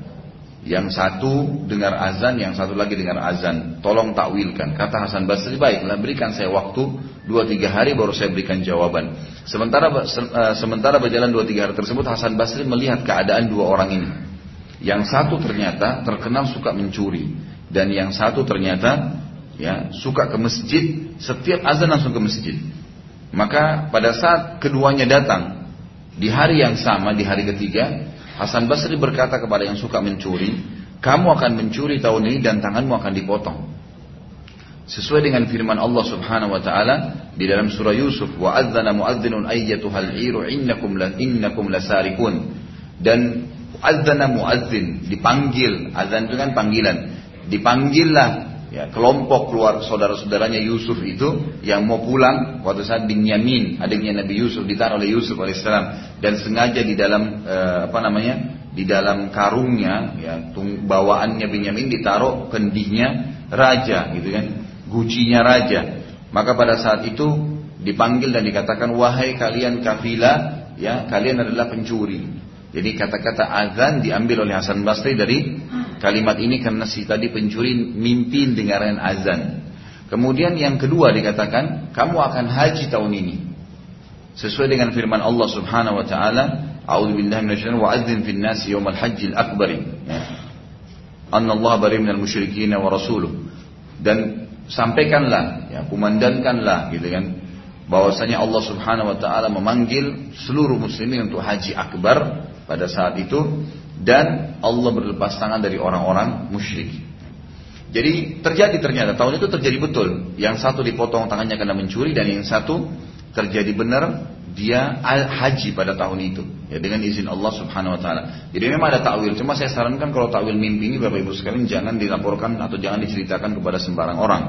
Yang satu dengar azan, yang satu lagi dengar azan. Tolong takwilkan. Kata Hasan Basri, baiklah berikan saya waktu dua tiga hari baru saya berikan jawaban. Sementara eh, sementara berjalan dua tiga hari tersebut, Hasan Basri melihat keadaan dua orang ini. Yang satu ternyata terkenal suka mencuri dan yang satu ternyata ya suka ke masjid setiap azan langsung ke masjid. Maka pada saat keduanya datang di hari yang sama di hari ketiga Hasan Basri berkata kepada yang suka mencuri, kamu akan mencuri tahun ini dan tanganmu akan dipotong. Sesuai dengan firman Allah Subhanahu wa taala di dalam surah Yusuf, wa adzana muadzinun ayyatuhal iru innakum la innakum lasarikun. Dan adzana muadzin dipanggil, azan itu kan panggilan. Dipanggillah ya, kelompok keluar saudara-saudaranya Yusuf itu yang mau pulang waktu saat Binyamin adiknya Nabi Yusuf ditaruh oleh Yusuf alaihissalam dan sengaja di dalam eh, apa namanya di dalam karungnya ya bawaannya Binyamin ditaruh kendihnya raja gitu kan gucinya raja. Maka pada saat itu dipanggil dan dikatakan wahai kalian kafilah ya kalian adalah pencuri. Jadi kata-kata azan diambil oleh Hasan Basri dari kalimat ini karena si tadi pencuri mimpi dengaran azan. Kemudian yang kedua dikatakan, kamu akan haji tahun ini. Sesuai dengan firman Allah Subhanahu wa taala, A'udzu billahi minasyaitonir wa adzin fil nas yaumal hajjil akbar. Ya. Anna Allah bari minal musyrikin wa rasuluh. Dan sampaikanlah, ya, kumandankanlah gitu kan bahwasanya Allah Subhanahu wa taala memanggil seluruh muslimin untuk haji akbar pada saat itu dan Allah berlepas tangan dari orang-orang musyrik. Jadi terjadi ternyata tahun itu terjadi betul. Yang satu dipotong tangannya karena mencuri dan yang satu terjadi benar dia haji pada tahun itu ya dengan izin Allah Subhanahu wa taala. Jadi memang ada takwil, cuma saya sarankan kalau takwil mimpi ini Bapak Ibu sekalian jangan dilaporkan atau jangan diceritakan kepada sembarang orang.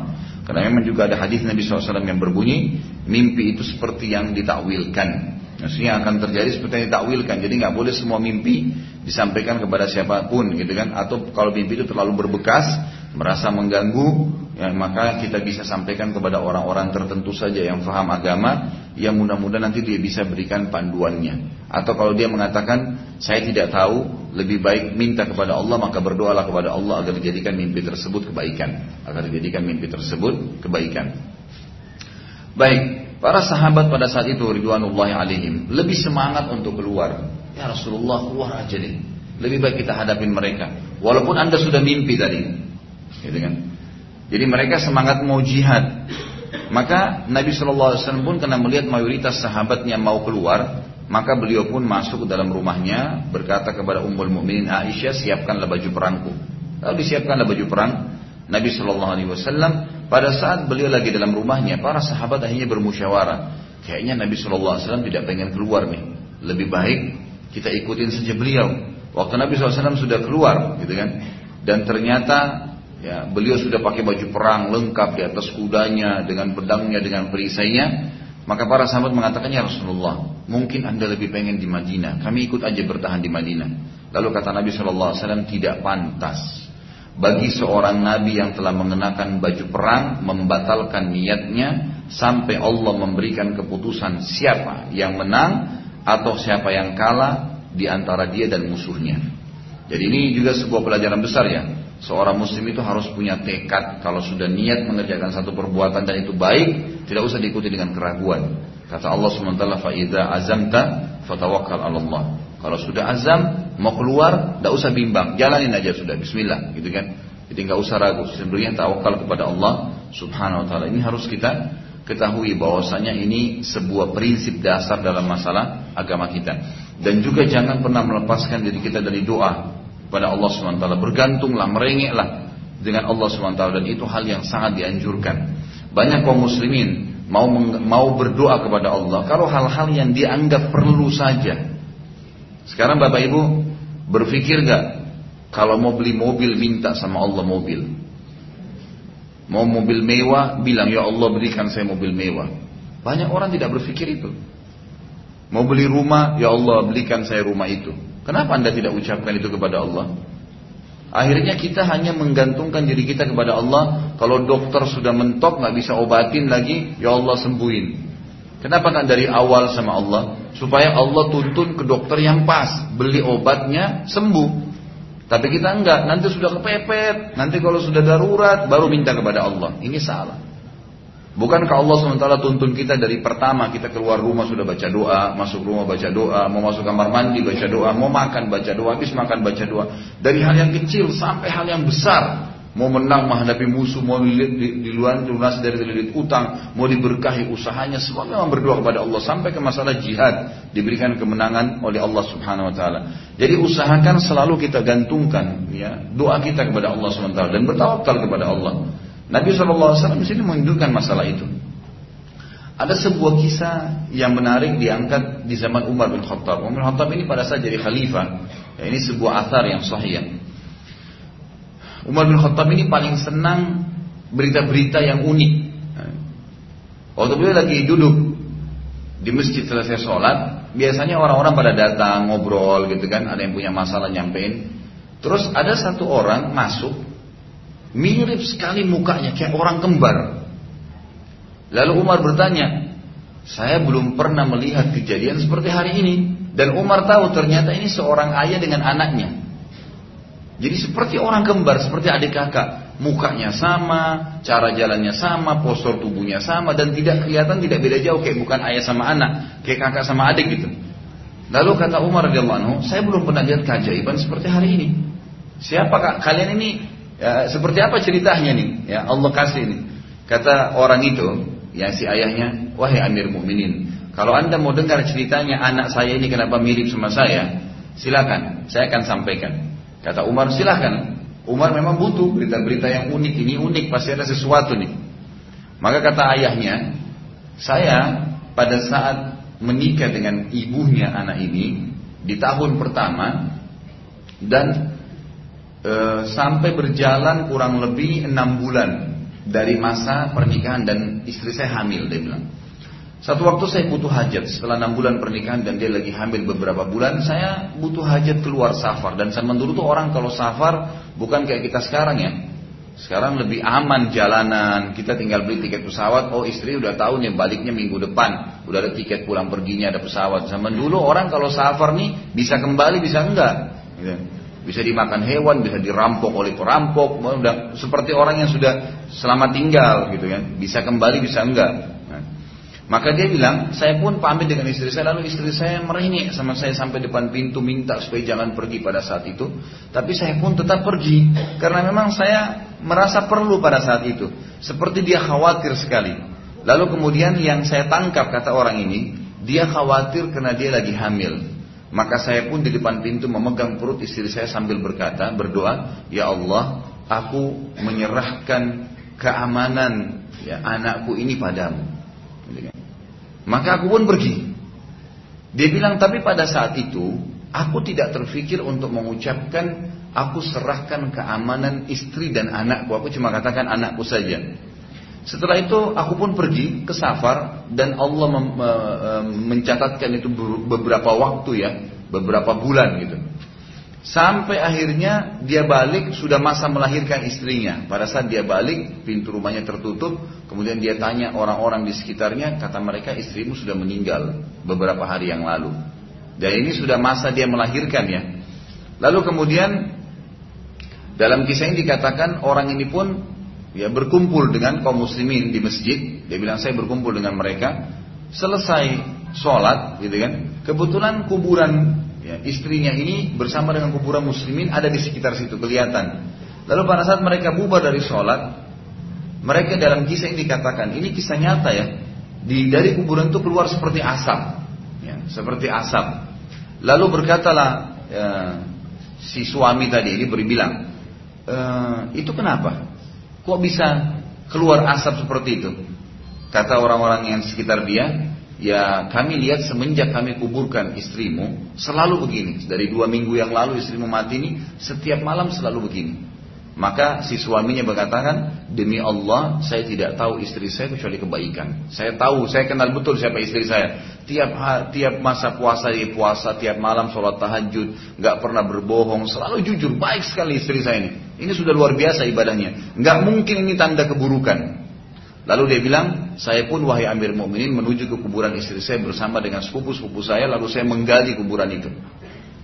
Karena memang juga ada hadis Nabi SAW yang berbunyi mimpi itu seperti yang ditakwilkan. Maksudnya akan terjadi seperti yang ditakwilkan. Jadi nggak boleh semua mimpi disampaikan kepada siapa pun gitu kan. Atau kalau mimpi itu terlalu berbekas, merasa mengganggu, ya, maka kita bisa sampaikan kepada orang-orang tertentu saja yang faham agama, yang mudah-mudahan nanti dia bisa berikan panduannya. Atau kalau dia mengatakan saya tidak tahu, lebih baik minta kepada Allah maka berdoalah kepada Allah agar dijadikan mimpi tersebut kebaikan, agar dijadikan mimpi tersebut kebaikan. Baik, Para sahabat pada saat itu ridwanullahi alaihim lebih semangat untuk keluar. Ya Rasulullah keluar aja deh. Lebih baik kita hadapin mereka. Walaupun anda sudah mimpi tadi. Gitu kan. Jadi mereka semangat mau jihad. Maka Nabi SAW pun karena melihat mayoritas sahabatnya mau keluar, maka beliau pun masuk ke dalam rumahnya berkata kepada Ummul Mukminin Aisyah siapkanlah baju perangku. Lalu disiapkanlah baju perang Nabi Shallallahu Alaihi Wasallam pada saat beliau lagi dalam rumahnya para sahabat akhirnya bermusyawarah. Kayaknya Nabi Shallallahu Alaihi Wasallam tidak pengen keluar nih. Lebih baik kita ikutin saja beliau. Waktu Nabi SAW sudah keluar gitu kan? Dan ternyata ya beliau sudah pakai baju perang lengkap di atas kudanya dengan pedangnya dengan perisainya. Maka para sahabat mengatakan ya Rasulullah, mungkin anda lebih pengen di Madinah. Kami ikut aja bertahan di Madinah. Lalu kata Nabi Shallallahu Alaihi Wasallam tidak pantas bagi seorang nabi yang telah mengenakan baju perang membatalkan niatnya sampai Allah memberikan keputusan siapa yang menang atau siapa yang kalah di antara dia dan musuhnya. Jadi ini juga sebuah pelajaran besar ya. Seorang muslim itu harus punya tekad kalau sudah niat mengerjakan satu perbuatan dan itu baik, tidak usah diikuti dengan keraguan. Kata Allah SWT, "Fa azamta fatawakkal Allah." Kalau sudah azam, mau keluar, tidak usah bimbang, jalanin aja sudah, Bismillah, gitu kan. Jadi nggak usah ragu, sebenarnya tawakal kepada Allah Subhanahu Wa Taala. Ini harus kita ketahui bahwasanya ini sebuah prinsip dasar dalam masalah agama kita. Dan juga jangan pernah melepaskan diri kita dari doa pada Allah SWT. Bergantunglah, merengeklah dengan Allah SWT dan itu hal yang sangat dianjurkan. Banyak kaum muslimin mau mau berdoa kepada Allah kalau hal-hal yang dianggap perlu saja. Sekarang Bapak Ibu berpikir gak kalau mau beli mobil minta sama Allah mobil. Mau mobil mewah bilang ya Allah berikan saya mobil mewah. Banyak orang tidak berpikir itu. Mau beli rumah ya Allah belikan saya rumah itu. Kenapa anda tidak ucapkan itu kepada Allah? Akhirnya kita hanya menggantungkan diri kita kepada Allah. Kalau dokter sudah mentok nggak bisa obatin lagi, ya Allah sembuhin. Kenapa nggak dari awal sama Allah? Supaya Allah tuntun ke dokter yang pas, beli obatnya sembuh. Tapi kita enggak, nanti sudah kepepet, nanti kalau sudah darurat baru minta kepada Allah. Ini salah. Bukankah Allah SWT tuntun kita dari pertama kita keluar rumah sudah baca doa, masuk rumah baca doa, mau masuk kamar mandi baca doa, mau makan baca doa, habis makan baca doa. Dari hal yang kecil sampai hal yang besar. Mau menang menghadapi musuh, mau di, di, di luar lunasi dari dililit utang, mau diberkahi usahanya, semua memang berdoa kepada Allah sampai ke masalah jihad diberikan kemenangan oleh Allah Subhanahu Wa Taala. Jadi usahakan selalu kita gantungkan ya doa kita kepada Allah Subhanahu Wa Taala dan bertawakal kepada Allah. Nabi SAW di sini menunjukkan masalah itu. Ada sebuah kisah yang menarik diangkat di zaman Umar bin Khattab. Umar bin Khattab ini pada saat jadi khalifah. Ya, ini sebuah athar yang sahih. Umar bin Khattab ini paling senang berita-berita yang unik. Waktu beliau lagi duduk di masjid selesai sholat, biasanya orang-orang pada datang ngobrol gitu kan, ada yang punya masalah nyampein. Terus ada satu orang masuk Mirip sekali mukanya kayak orang kembar. Lalu Umar bertanya, saya belum pernah melihat kejadian seperti hari ini. Dan Umar tahu ternyata ini seorang ayah dengan anaknya. Jadi seperti orang kembar, seperti adik kakak. Mukanya sama, cara jalannya sama, postur tubuhnya sama. Dan tidak kelihatan tidak beda jauh kayak bukan ayah sama anak. Kayak kakak sama adik gitu. Lalu kata Umar radhiyallahu anhu, saya belum pernah lihat keajaiban seperti hari ini. Siapa kalian ini Ya, seperti apa ceritanya nih? Ya, Allah kasih nih. Kata orang itu, ya si ayahnya, wahai Amir Mukminin, kalau anda mau dengar ceritanya anak saya ini kenapa mirip sama saya, silakan, saya akan sampaikan. Kata Umar, silakan. Umar memang butuh berita-berita yang unik, ini unik, pasti ada sesuatu nih. Maka kata ayahnya, saya pada saat menikah dengan ibunya anak ini di tahun pertama dan e, sampai berjalan kurang lebih enam bulan dari masa pernikahan dan istri saya hamil dia bilang. Satu waktu saya butuh hajat setelah enam bulan pernikahan dan dia lagi hamil beberapa bulan saya butuh hajat keluar safar dan zaman dulu tuh orang kalau safar bukan kayak kita sekarang ya. Sekarang lebih aman jalanan, kita tinggal beli tiket pesawat, oh istri udah tahu nih baliknya minggu depan, udah ada tiket pulang perginya, ada pesawat. Zaman dulu orang kalau safar nih bisa kembali bisa enggak. Gitu bisa dimakan hewan, bisa dirampok oleh perampok, udah seperti orang yang sudah selamat tinggal gitu kan, bisa kembali bisa enggak. Maka dia bilang, saya pun pamit dengan istri saya, lalu istri saya merengek sama saya sampai depan pintu minta supaya jangan pergi pada saat itu. Tapi saya pun tetap pergi, karena memang saya merasa perlu pada saat itu. Seperti dia khawatir sekali. Lalu kemudian yang saya tangkap kata orang ini, Dia khawatir karena dia lagi hamil. Maka saya pun di depan pintu memegang perut istri saya sambil berkata, berdoa, Ya Allah, aku menyerahkan keamanan ya, anakku ini padamu. Maka aku pun pergi. Dia bilang, tapi pada saat itu, aku tidak terfikir untuk mengucapkan, aku serahkan keamanan istri dan anakku. Aku cuma katakan anakku saja. Setelah itu aku pun pergi ke safar dan Allah mencatatkan itu beberapa waktu ya, beberapa bulan gitu. Sampai akhirnya dia balik sudah masa melahirkan istrinya. Pada saat dia balik pintu rumahnya tertutup, kemudian dia tanya orang-orang di sekitarnya, kata mereka istrimu sudah meninggal beberapa hari yang lalu. Dan ini sudah masa dia melahirkan ya. Lalu kemudian dalam kisah ini dikatakan orang ini pun ya berkumpul dengan kaum muslimin di masjid. Dia bilang saya berkumpul dengan mereka. Selesai sholat, gitu kan? Kebetulan kuburan ya, istrinya ini bersama dengan kuburan muslimin ada di sekitar situ kelihatan. Lalu pada saat mereka bubar dari sholat, mereka dalam kisah ini dikatakan, ini kisah nyata ya, di dari kuburan itu keluar seperti asap, ya, seperti asap. Lalu berkatalah ya, si suami tadi ini berbilang, e, itu kenapa? Kok bisa keluar asap seperti itu? Kata orang-orang yang sekitar dia, ya kami lihat semenjak kami kuburkan istrimu, selalu begini. Dari dua minggu yang lalu istrimu mati ini, setiap malam selalu begini. Maka si suaminya berkatakan, demi Allah saya tidak tahu istri saya kecuali kebaikan. Saya tahu, saya kenal betul siapa istri saya. Tiap tiap masa puasa dia puasa, tiap malam sholat tahajud, nggak pernah berbohong, selalu jujur, baik sekali istri saya ini. Ini sudah luar biasa ibadahnya. Nggak mungkin ini tanda keburukan. Lalu dia bilang, saya pun wahai Amir Mukminin menuju ke kuburan istri saya bersama dengan sepupu-sepupu saya, lalu saya menggali kuburan itu.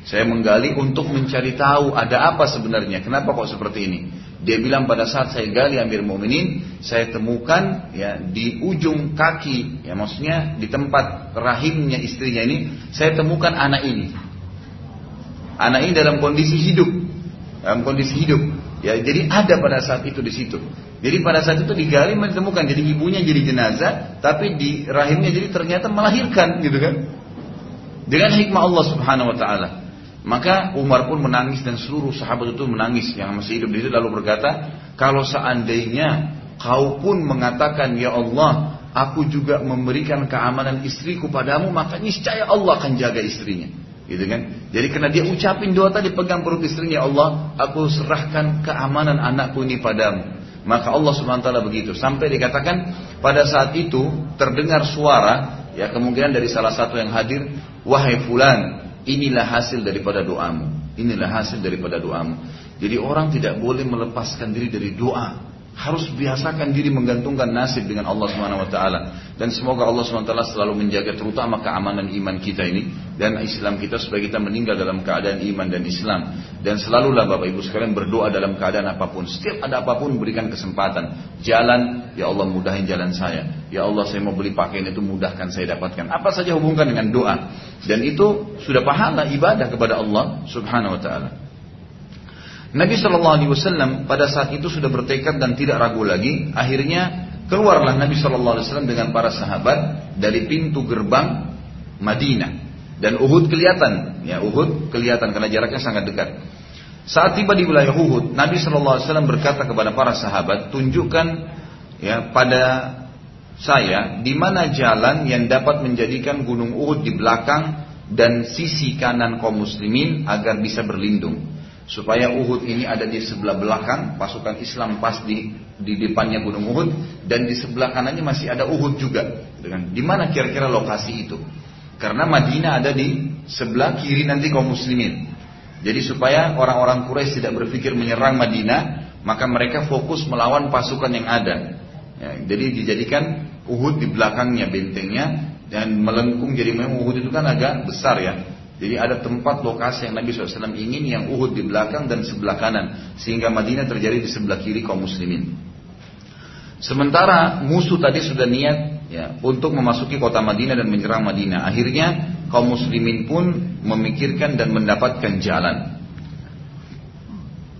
Saya menggali untuk mencari tahu ada apa sebenarnya, kenapa kok seperti ini. Dia bilang pada saat saya gali Amir Mu'minin, saya temukan ya di ujung kaki, ya maksudnya di tempat rahimnya istrinya ini, saya temukan anak ini. Anak ini dalam kondisi hidup, dalam kondisi hidup. Ya, jadi ada pada saat itu di situ. Jadi pada saat itu digali menemukan jadi ibunya jadi jenazah, tapi di rahimnya jadi ternyata melahirkan gitu kan. Dengan hikmah Allah Subhanahu wa taala. Maka Umar pun menangis dan seluruh sahabat itu menangis yang masih hidup di situ lalu berkata, kalau seandainya kau pun mengatakan ya Allah, aku juga memberikan keamanan istriku padamu, maka niscaya Allah akan jaga istrinya. Gitu kan? Jadi karena dia ucapin doa tadi pegang perut istrinya ya Allah, aku serahkan keamanan anakku ini padamu. Maka Allah Subhanahu begitu. Sampai dikatakan pada saat itu terdengar suara ya kemungkinan dari salah satu yang hadir, wahai fulan, Inilah hasil daripada doamu. Inilah hasil daripada doamu. Jadi orang tidak boleh melepaskan diri dari doa. Harus biasakan diri menggantungkan nasib dengan Allah Subhanahu wa taala. Dan semoga Allah Subhanahu wa taala selalu menjaga terutama keamanan iman kita ini. Dan Islam kita supaya kita meninggal dalam keadaan iman dan Islam. Dan selalulah Bapak Ibu sekalian berdoa dalam keadaan apa pun. Setiap ada apa pun berikan kesempatan. Jalan ya Allah mudahin jalan saya. Ya Allah saya mau beli pakaian itu mudahkan saya dapatkan. Apa saja hubungkan dengan doa. Dan itu sudah pahala ibadah kepada Allah Subhanahu wa taala Nabi Shallallahu Alaihi Wasallam pada saat itu sudah bertekad dan tidak ragu lagi. Akhirnya keluarlah Nabi Shallallahu Alaihi Wasallam dengan para sahabat dari pintu gerbang Madinah. Dan Uhud kelihatan, ya Uhud kelihatan karena jaraknya sangat dekat. Saat tiba di wilayah Uhud, Nabi Shallallahu Alaihi Wasallam berkata kepada para sahabat, tunjukkan ya pada saya di mana jalan yang dapat menjadikan gunung Uhud di belakang dan sisi kanan kaum muslimin agar bisa berlindung supaya Uhud ini ada di sebelah belakang pasukan Islam pas di di depannya Gunung Uhud dan di sebelah kanannya masih ada Uhud juga. Dengan di mana kira-kira lokasi itu? Karena Madinah ada di sebelah kiri nanti kaum muslimin. Jadi supaya orang-orang Quraisy tidak berpikir menyerang Madinah maka mereka fokus melawan pasukan yang ada. Ya, jadi dijadikan Uhud di belakangnya bentengnya dan melengkung. Jadi memang Uhud itu kan agak besar ya jadi ada tempat lokasi yang Nabi SAW ingin yang Uhud di belakang dan sebelah kanan. Sehingga Madinah terjadi di sebelah kiri kaum muslimin. Sementara musuh tadi sudah niat ya, untuk memasuki kota Madinah dan menyerang Madinah. Akhirnya kaum muslimin pun memikirkan dan mendapatkan jalan.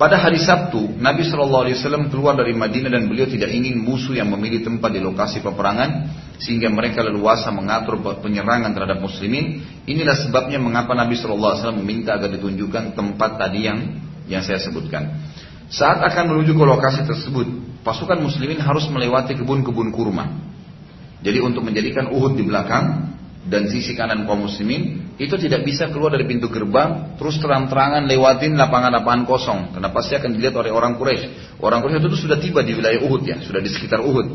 Pada hari Sabtu, Nabi Shallallahu Alaihi Wasallam keluar dari Madinah dan beliau tidak ingin musuh yang memilih tempat di lokasi peperangan sehingga mereka leluasa mengatur penyerangan terhadap muslimin. Inilah sebabnya mengapa Nabi Shallallahu Alaihi Wasallam meminta agar ditunjukkan tempat tadi yang yang saya sebutkan. Saat akan menuju ke lokasi tersebut, pasukan muslimin harus melewati kebun-kebun kurma. Jadi untuk menjadikan Uhud di belakang dan sisi kanan kaum muslimin itu tidak bisa keluar dari pintu gerbang terus terang-terangan lewatin lapangan-lapangan kosong karena pasti akan dilihat oleh orang Quraisy. Orang Quraisy itu sudah tiba di wilayah Uhud ya, sudah di sekitar Uhud.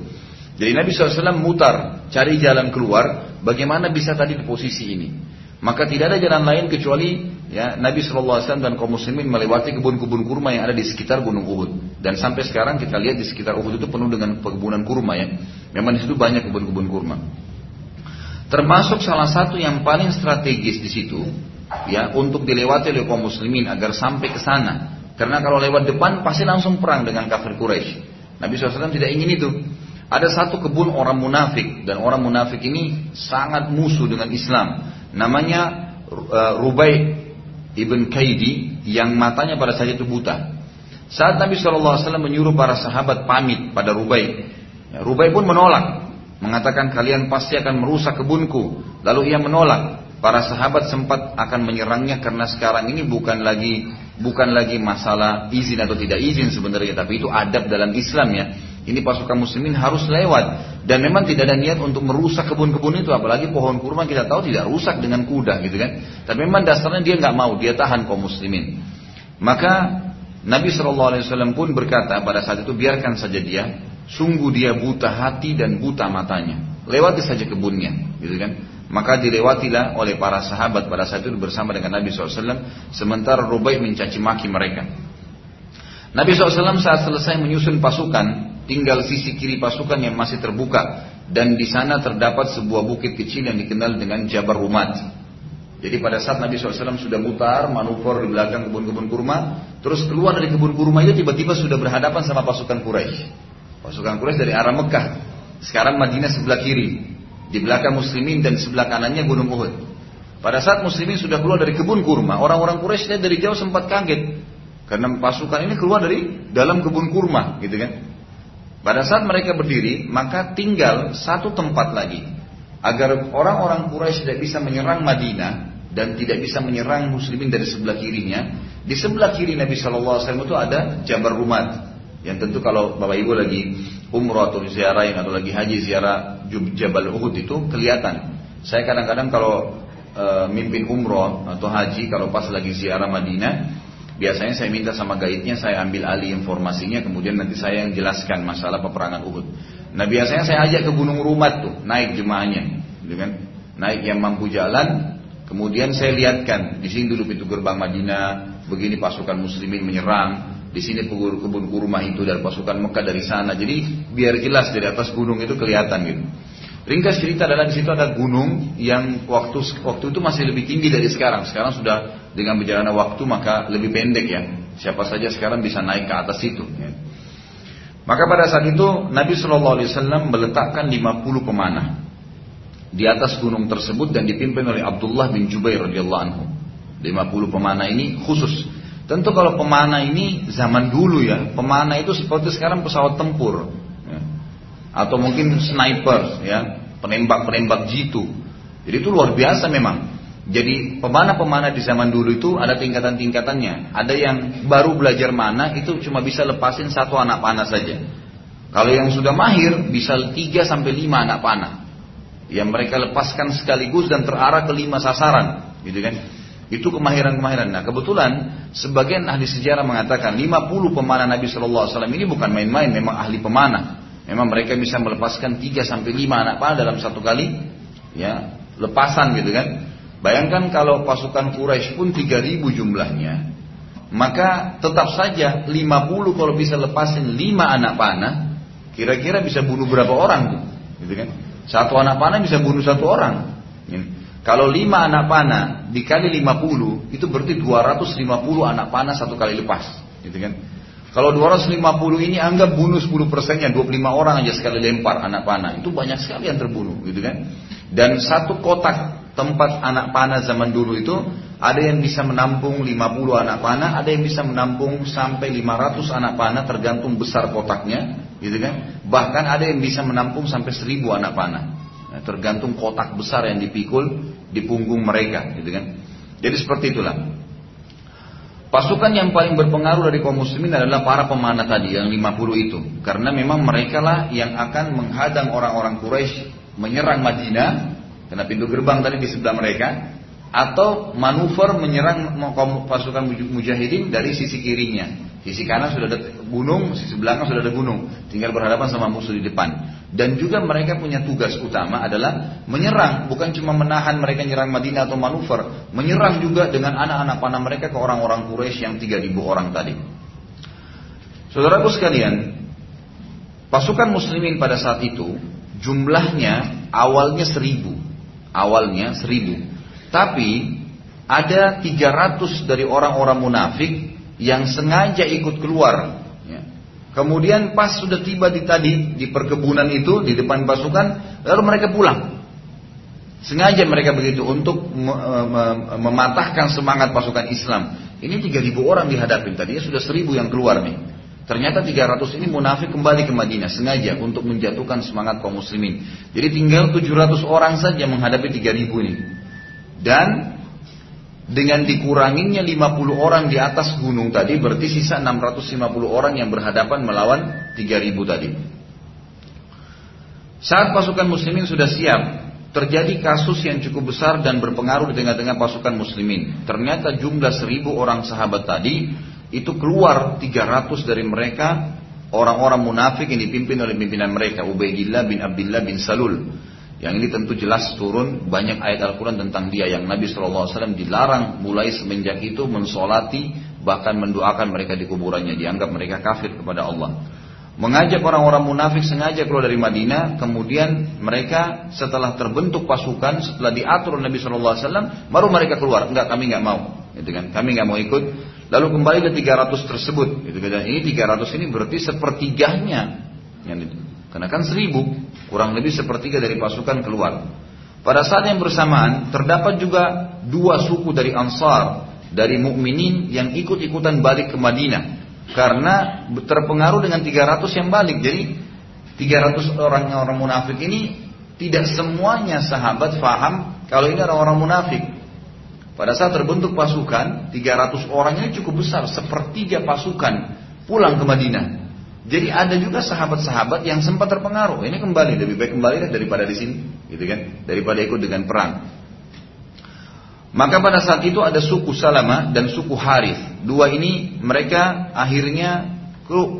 Jadi Nabi SAW mutar cari jalan keluar bagaimana bisa tadi di posisi ini. Maka tidak ada jalan lain kecuali ya Nabi SAW dan kaum muslimin melewati kebun-kebun kurma yang ada di sekitar Gunung Uhud. Dan sampai sekarang kita lihat di sekitar Uhud itu penuh dengan perkebunan kurma ya. Memang di situ banyak kebun-kebun kurma. Termasuk salah satu yang paling strategis di situ, ya, untuk dilewati oleh kaum muslimin agar sampai ke sana. Karena kalau lewat depan pasti langsung perang dengan kafir Quraisy. Nabi SAW tidak ingin itu. Ada satu kebun orang munafik dan orang munafik ini sangat musuh dengan Islam. Namanya uh, Rubai ibn Kaidi yang matanya pada saat itu buta. Saat Nabi SAW menyuruh para sahabat pamit pada Rubai, ya, Rubai pun menolak mengatakan kalian pasti akan merusak kebunku. Lalu ia menolak. Para sahabat sempat akan menyerangnya karena sekarang ini bukan lagi bukan lagi masalah izin atau tidak izin sebenarnya, tapi itu adab dalam Islam ya. Ini pasukan muslimin harus lewat dan memang tidak ada niat untuk merusak kebun-kebun itu, apalagi pohon kurma kita tahu tidak rusak dengan kuda gitu kan. Tapi memang dasarnya dia nggak mau, dia tahan kaum muslimin. Maka Nabi saw pun berkata pada saat itu biarkan saja dia Sungguh dia buta hati dan buta matanya. Lewati saja kebunnya, gitu kan? Maka dilewatilah oleh para sahabat pada saat itu bersama dengan Nabi SAW. Sementara Rubai mencaci maki mereka. Nabi SAW saat selesai menyusun pasukan, tinggal sisi kiri pasukan yang masih terbuka. Dan di sana terdapat sebuah bukit kecil yang dikenal dengan Jabar Rumat. Jadi pada saat Nabi SAW sudah mutar, manuver di belakang kebun-kebun kurma, terus keluar dari kebun kurma itu tiba-tiba sudah berhadapan sama pasukan Quraisy. Pasukan Quraisy dari arah Mekah. Sekarang Madinah sebelah kiri. Di belakang muslimin dan sebelah kanannya Gunung Uhud. Pada saat muslimin sudah keluar dari kebun kurma, orang-orang Quraisy dari jauh sempat kaget. Karena pasukan ini keluar dari dalam kebun kurma, gitu kan. Pada saat mereka berdiri, maka tinggal satu tempat lagi. Agar orang-orang Quraisy tidak bisa menyerang Madinah dan tidak bisa menyerang muslimin dari sebelah kirinya. Di sebelah kiri Nabi SAW itu ada Jabar Rumat. Yang tentu kalau Bapak Ibu lagi umroh atau ziarah yang atau lagi haji ziarah Jabal Uhud itu kelihatan. Saya kadang-kadang kalau e, mimpin umroh atau haji kalau pas lagi ziarah Madinah, biasanya saya minta sama gaidnya saya ambil alih informasinya kemudian nanti saya yang jelaskan masalah peperangan Uhud. Nah biasanya saya ajak ke Gunung Rumat tuh naik jemaahnya, gitu kan? Naik yang mampu jalan, kemudian saya lihatkan di sini dulu pintu gerbang Madinah, begini pasukan muslimin menyerang, di sini kebun kurma itu dari pasukan Mekah dari sana. Jadi biar jelas dari atas gunung itu kelihatan gitu. Ringkas cerita adalah di situ ada gunung yang waktu waktu itu masih lebih tinggi dari sekarang. Sekarang sudah dengan berjalannya waktu maka lebih pendek ya. Siapa saja sekarang bisa naik ke atas itu. Ya. Maka pada saat itu Nabi Shallallahu Alaihi Wasallam meletakkan 50 pemanah di atas gunung tersebut dan dipimpin oleh Abdullah bin Jubair radhiyallahu anhu. 50 pemanah ini khusus Tentu kalau pemanah ini zaman dulu ya, pemanah itu seperti sekarang pesawat tempur, ya. atau mungkin sniper, ya, penembak-penembak jitu. Jadi itu luar biasa memang. Jadi pemanah-pemanah di zaman dulu itu ada tingkatan-tingkatannya. Ada yang baru belajar mana itu cuma bisa lepasin satu anak panah saja. Kalau yang sudah mahir bisa 3 sampai 5 anak panah. Yang mereka lepaskan sekaligus dan terarah ke lima sasaran, gitu kan? Itu kemahiran-kemahiran. Nah kebetulan sebagian ahli sejarah mengatakan 50 pemanah Nabi Shallallahu Alaihi Wasallam ini bukan main-main, memang ahli pemanah. Memang mereka bisa melepaskan 3 sampai 5 anak panah dalam satu kali ya lepasan gitu kan. Bayangkan kalau pasukan Quraisy pun 3000 jumlahnya, maka tetap saja 50 kalau bisa lepasin 5 anak panah, kira-kira bisa bunuh berapa orang tuh, gitu kan? Satu anak panah bisa bunuh satu orang. Kalau lima anak panah dikali lima puluh itu berarti dua ratus lima puluh anak panah satu kali lepas, gitu kan? Kalau dua ratus lima puluh ini anggap bunuh sepuluh persennya, lima orang aja sekali lempar anak panah, itu banyak sekali yang terbunuh, gitu kan? Dan satu kotak tempat anak panah zaman dulu itu ada yang bisa menampung 50 anak panah, ada yang bisa menampung sampai 500 anak panah tergantung besar kotaknya, gitu kan? Bahkan ada yang bisa menampung sampai 1000 anak panah. Nah, tergantung kotak besar yang dipikul di punggung mereka, gitu kan? Jadi seperti itulah. Pasukan yang paling berpengaruh dari kaum muslimin adalah para pemanah tadi yang 50 itu. Karena memang mereka lah yang akan menghadang orang-orang Quraisy menyerang Madinah karena pintu gerbang tadi di sebelah mereka atau manuver menyerang pasukan mujahidin dari sisi kirinya. Sisi kanan sudah ada gunung, sisi belakang sudah ada gunung. Tinggal berhadapan sama musuh di depan. Dan juga mereka punya tugas utama adalah menyerang, bukan cuma menahan mereka menyerang Madinah atau manuver, menyerang juga dengan anak-anak panah mereka ke orang-orang Quraisy yang 3000 orang tadi. Saudaraku sekalian, pasukan muslimin pada saat itu jumlahnya awalnya seribu awalnya seribu. Tapi ada 300 dari orang-orang munafik yang sengaja ikut keluar. Ya. Kemudian pas sudah tiba di tadi di perkebunan itu di depan pasukan, lalu mereka pulang. Sengaja mereka begitu untuk mematahkan semangat pasukan Islam. Ini 3000 orang dihadapi tadinya sudah 1000 yang keluar nih. Ternyata 300 ini munafik kembali ke Madinah sengaja untuk menjatuhkan semangat kaum muslimin. Jadi tinggal 700 orang saja menghadapi 3000 ini. Dan dengan dikuranginya 50 orang di atas gunung tadi berarti sisa 650 orang yang berhadapan melawan 3000 tadi. Saat pasukan muslimin sudah siap, terjadi kasus yang cukup besar dan berpengaruh di tengah-tengah pasukan muslimin. Ternyata jumlah 1000 orang sahabat tadi itu keluar 300 dari mereka orang-orang munafik yang dipimpin oleh pimpinan mereka Ubaidillah bin Abdullah bin Salul yang ini tentu jelas turun banyak ayat Al-Quran tentang dia yang Nabi SAW dilarang mulai semenjak itu mensolati bahkan mendoakan mereka di kuburannya dianggap mereka kafir kepada Allah mengajak orang-orang munafik sengaja keluar dari Madinah kemudian mereka setelah terbentuk pasukan setelah diatur Nabi SAW baru mereka keluar enggak kami enggak mau gitu kan kami enggak mau ikut Lalu kembali ke 300 tersebut. Gitu, gitu. Ini 300 ini berarti sepertiganya. Yang. Karena kan 1000 kurang lebih sepertiga dari pasukan keluar. Pada saat yang bersamaan terdapat juga dua suku dari Ansar dari mukminin yang ikut-ikutan balik ke Madinah karena terpengaruh dengan 300 yang balik. Jadi 300 orang orang munafik ini tidak semuanya sahabat faham kalau ini orang-orang munafik. Pada saat terbentuk pasukan, 300 orang ini cukup besar, sepertiga pasukan pulang ke Madinah. Jadi ada juga sahabat-sahabat yang sempat terpengaruh. Ini kembali lebih baik kembali daripada di sini, gitu kan? Daripada ikut dengan perang. Maka pada saat itu ada suku Salama dan suku Harith. Dua ini mereka akhirnya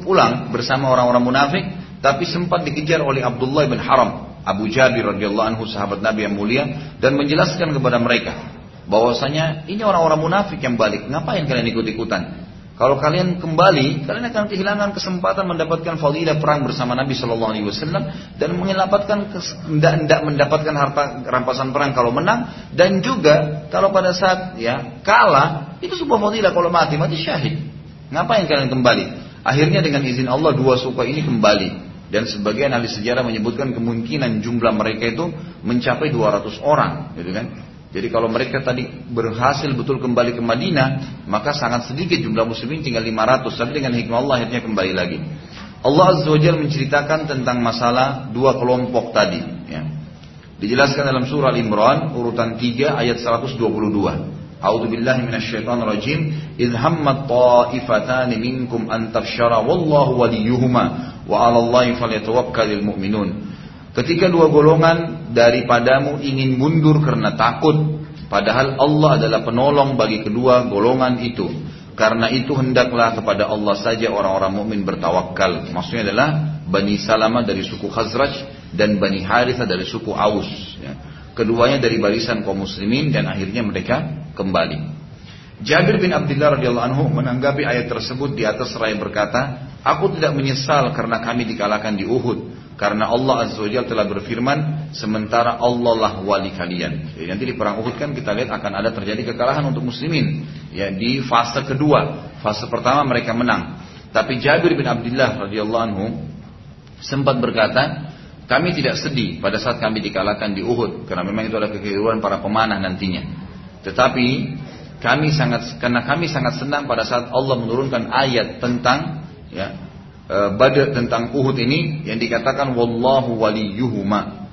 pulang bersama orang-orang munafik, tapi sempat dikejar oleh Abdullah bin Haram, Abu Jabir radhiyallahu anhu sahabat Nabi yang mulia dan menjelaskan kepada mereka bahwasanya ini orang-orang munafik yang balik. Ngapain kalian ikut-ikutan? Kalau kalian kembali, kalian akan kehilangan kesempatan mendapatkan fadilah perang bersama Nabi Shallallahu Alaihi Wasallam dan mendapatkan tidak mendapatkan harta rampasan perang kalau menang dan juga kalau pada saat ya kalah itu sebuah fadilah kalau mati mati syahid. Ngapain kalian kembali? Akhirnya dengan izin Allah dua suku ini kembali dan sebagian ahli sejarah menyebutkan kemungkinan jumlah mereka itu mencapai 200 orang, gitu kan? Jadi kalau mereka tadi berhasil betul kembali ke Madinah, maka sangat sedikit jumlah muslimin tinggal 500. Tapi dengan hikmah Allah akhirnya kembali lagi. Allah Azza wa menceritakan tentang masalah dua kelompok tadi. Ya. Dijelaskan dalam surah Al-Imran urutan 3 ayat 122. A'udzu billahi minasyaitonir rajim. Idh hammat ta'ifatan minkum an tafshara wallahu waliyuhuma wa 'alallahi falyatawakkalul mu'minun. Ketika dua golongan daripadamu ingin mundur karena takut, padahal Allah adalah penolong bagi kedua golongan itu. Karena itu hendaklah kepada Allah saja orang-orang mukmin bertawakal. Maksudnya adalah Bani Salamah dari suku Khazraj dan Bani Haritha dari suku Aus. Ya. Keduanya dari barisan kaum muslimin dan akhirnya mereka kembali. Jabir bin Abdullah radhiyallahu anhu menanggapi ayat tersebut di atas seraya berkata, "Aku tidak menyesal karena kami dikalahkan di Uhud, karena Allah Azza wa telah berfirman, sementara Allah lah wali kalian. Jadi nanti di perang Uhud kan kita lihat akan ada terjadi kekalahan untuk muslimin. Ya di fase kedua, fase pertama mereka menang. Tapi Jabir bin Abdullah radhiyallahu anhu sempat berkata, Kami tidak sedih pada saat kami dikalahkan di Uhud karena memang itu adalah kekeliruan para pemanah nantinya. Tetapi kami sangat karena kami sangat senang pada saat Allah menurunkan ayat tentang ya e, Badr tentang Uhud ini yang dikatakan wallahu waliyuhuma.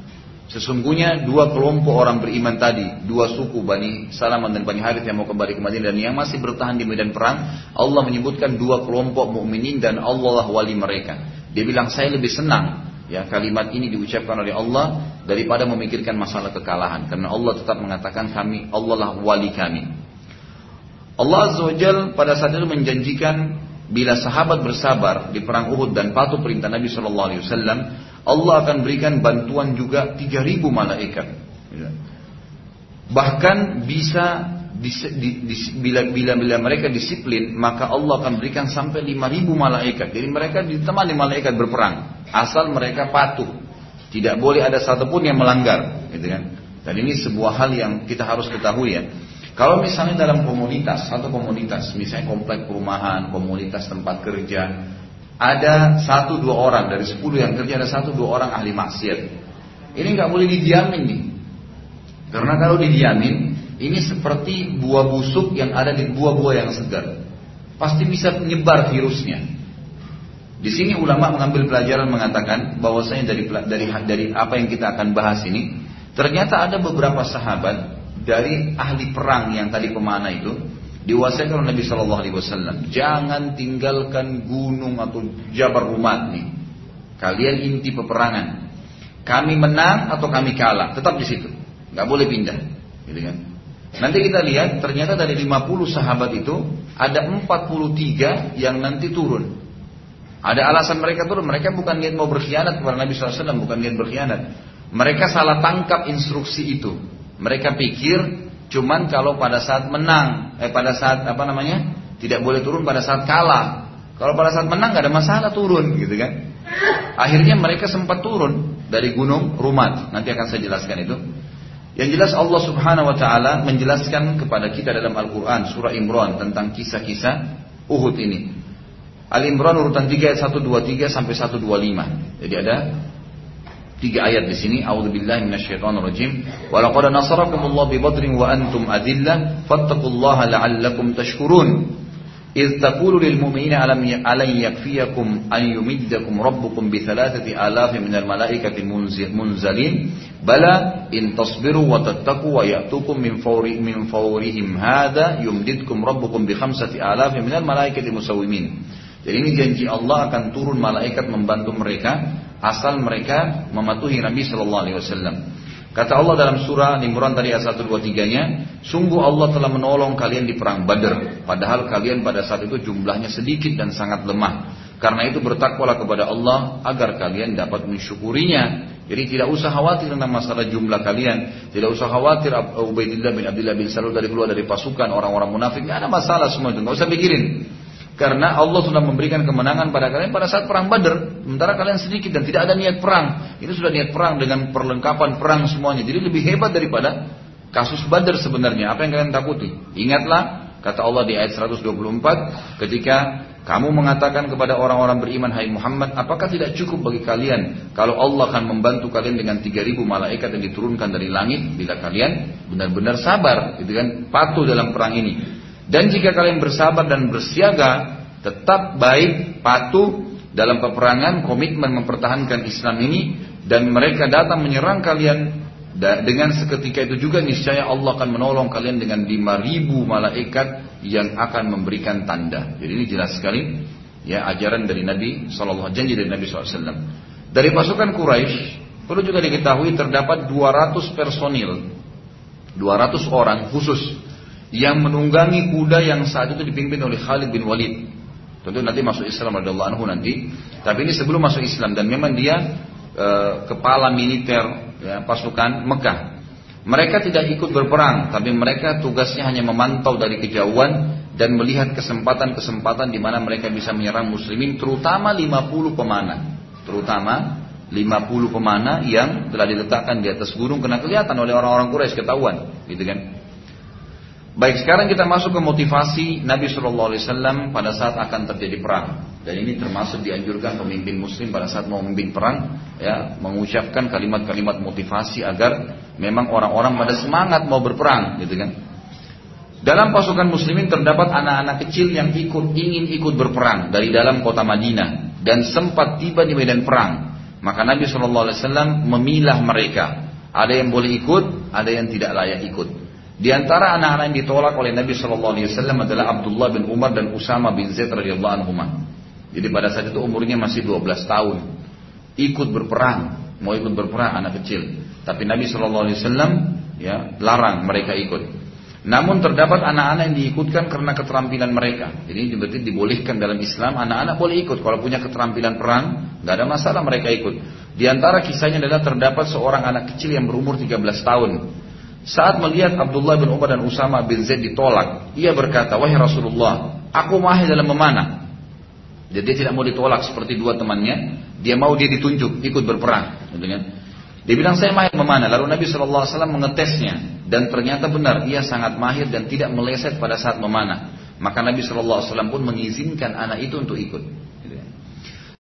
Sesungguhnya dua kelompok orang beriman tadi, dua suku Bani Salaman dan Bani Harith yang mau kembali ke Madinah dan yang masih bertahan di medan perang, Allah menyebutkan dua kelompok mukminin dan Allah lah wali mereka. Dia bilang saya lebih senang Ya, kalimat ini diucapkan oleh Allah daripada memikirkan masalah kekalahan karena Allah tetap mengatakan kami Allah lah wali kami. Allah Azza pada saat itu menjanjikan bila sahabat bersabar di perang Uhud dan patuh perintah Nabi Shallallahu Alaihi Wasallam, Allah akan berikan bantuan juga 3000 malaikat. Ya. Bahkan bisa bila, bila bila mereka disiplin maka Allah akan berikan sampai 5000 malaikat. Jadi mereka ditemani malaikat berperang asal mereka patuh. Tidak boleh ada satupun yang melanggar, gitu kan? Dan ini sebuah hal yang kita harus ketahui ya. Kalau misalnya dalam komunitas, satu komunitas, misalnya komplek perumahan, komunitas tempat kerja, ada satu dua orang dari sepuluh yang kerja ada satu dua orang ahli maksiat. Ini nggak boleh didiamin nih, karena kalau didiamin, ini seperti buah busuk yang ada di buah-buah yang segar, pasti bisa menyebar virusnya. Di sini ulama mengambil pelajaran mengatakan bahwasanya dari dari dari apa yang kita akan bahas ini, ternyata ada beberapa sahabat dari ahli perang yang tadi pemanah itu diwasiatkan oleh Nabi Shallallahu Alaihi Wasallam, jangan tinggalkan gunung atau jabar umat nih. Kalian inti peperangan. Kami menang atau kami kalah, tetap di situ. Nggak boleh pindah, gitu kan? Nanti kita lihat ternyata dari 50 sahabat itu ada 43 yang nanti turun. Ada alasan mereka turun. Mereka bukan niat mau berkhianat kepada Nabi SAW, bukan niat berkhianat. Mereka salah tangkap instruksi itu. Mereka pikir cuman kalau pada saat menang, eh pada saat apa namanya, tidak boleh turun pada saat kalah. Kalau pada saat menang gak ada masalah turun, gitu kan? Akhirnya mereka sempat turun dari gunung Rumat. Nanti akan saya jelaskan itu. Yang jelas Allah Subhanahu wa taala menjelaskan kepada kita dalam Al-Qur'an surah Imran tentang kisah-kisah Uhud ini. Al Imran urutan 3 ayat 123 sampai 125. Jadi ada tiga ayat di sini. A'udzubillahi minasyaitonirrajim. Wa laqad nasarakumullahu bi badrin wa antum adillah fattaqullaha la'allakum tashkurun. إذ تقول للمؤمنين ألن يكفيكم أن يمدكم ربكم بثلاثة آلاف من الملائكة منزلين بلى إن تصبروا وتتقوا ويأتوكم من فور من فورهم هذا يمددكم ربكم بخمسة آلاف من الملائكة مسومين jadi ini janji Allah akan turun malaikat membantu mereka asal mereka mematuhi Nabi Shallallahu Alaihi Wasallam. Kata Allah dalam surah Nimran tadi ayat 123-nya, sungguh Allah telah menolong kalian di perang Badr, padahal kalian pada saat itu jumlahnya sedikit dan sangat lemah. Karena itu bertakwalah kepada Allah agar kalian dapat mensyukurinya. Jadi tidak usah khawatir tentang masalah jumlah kalian, tidak usah khawatir Ubaidillah bin Abdullah bin Salul dari keluar dari pasukan orang-orang munafik, tidak ada masalah semua itu, nggak usah pikirin. Karena Allah sudah memberikan kemenangan pada kalian pada saat perang Badar. Sementara kalian sedikit dan tidak ada niat perang. Itu sudah niat perang dengan perlengkapan perang semuanya. Jadi lebih hebat daripada kasus Badar sebenarnya. Apa yang kalian takuti? Ingatlah kata Allah di ayat 124 ketika kamu mengatakan kepada orang-orang beriman hai Muhammad, apakah tidak cukup bagi kalian kalau Allah akan membantu kalian dengan 3000 malaikat yang diturunkan dari langit bila kalian benar-benar sabar, gitu kan, patuh dalam perang ini. Dan jika kalian bersabar dan bersiaga, tetap baik, patuh dalam peperangan, komitmen mempertahankan Islam ini, dan mereka datang menyerang kalian dengan seketika itu juga niscaya Allah akan menolong kalian dengan 5000 malaikat yang akan memberikan tanda. Jadi ini jelas sekali ya ajaran dari Nabi sallallahu janji dari Nabi SAW. Dari pasukan Quraisy perlu juga diketahui terdapat 200 personil, 200 orang khusus yang menunggangi kuda yang saat itu dipimpin oleh Khalid bin Walid. Tentu nanti masuk Islam radhiyallahu anhu nanti. Tapi ini sebelum masuk Islam dan memang dia e, kepala militer ya, pasukan Mekah. Mereka tidak ikut berperang, tapi mereka tugasnya hanya memantau dari kejauhan dan melihat kesempatan-kesempatan di mana mereka bisa menyerang muslimin terutama 50 pemanah. Terutama 50 pemanah yang telah diletakkan di atas gunung kena kelihatan oleh orang-orang Quraisy ketahuan, gitu kan? Baik sekarang kita masuk ke motivasi Nabi Shallallahu Alaihi Wasallam pada saat akan terjadi perang. Dan ini termasuk dianjurkan pemimpin muslim pada saat mau memimpin perang ya mengucapkan kalimat-kalimat motivasi agar memang orang-orang pada semangat mau berperang gitu kan. Dalam pasukan muslimin terdapat anak-anak kecil yang ikut ingin ikut berperang dari dalam kota Madinah dan sempat tiba di medan perang. Maka Nabi SAW memilah mereka. Ada yang boleh ikut, ada yang tidak layak ikut. Di antara anak-anak yang ditolak oleh Nabi SAW adalah Abdullah bin Umar dan Usama bin Zaid radhiyallahu anhu. Jadi pada saat itu umurnya masih 12 tahun. Ikut berperang, mau ikut berperang anak kecil. Tapi Nabi SAW ya larang mereka ikut. Namun terdapat anak-anak yang diikutkan karena keterampilan mereka. Jadi berarti dibolehkan dalam Islam anak-anak boleh ikut kalau punya keterampilan perang, nggak ada masalah mereka ikut. Di antara kisahnya adalah terdapat seorang anak kecil yang berumur 13 tahun. Saat melihat Abdullah bin Umar dan Usama bin Zaid ditolak, ia berkata, "Wahai Rasulullah, aku mahir dalam memanah." Jadi dia tidak mau ditolak seperti dua temannya, dia mau dia ditunjuk ikut berperang, gitu kan? Dia bilang saya mahir memanah. Lalu Nabi SAW mengetesnya dan ternyata benar ia sangat mahir dan tidak meleset pada saat memanah. Maka Nabi SAW pun mengizinkan anak itu untuk ikut.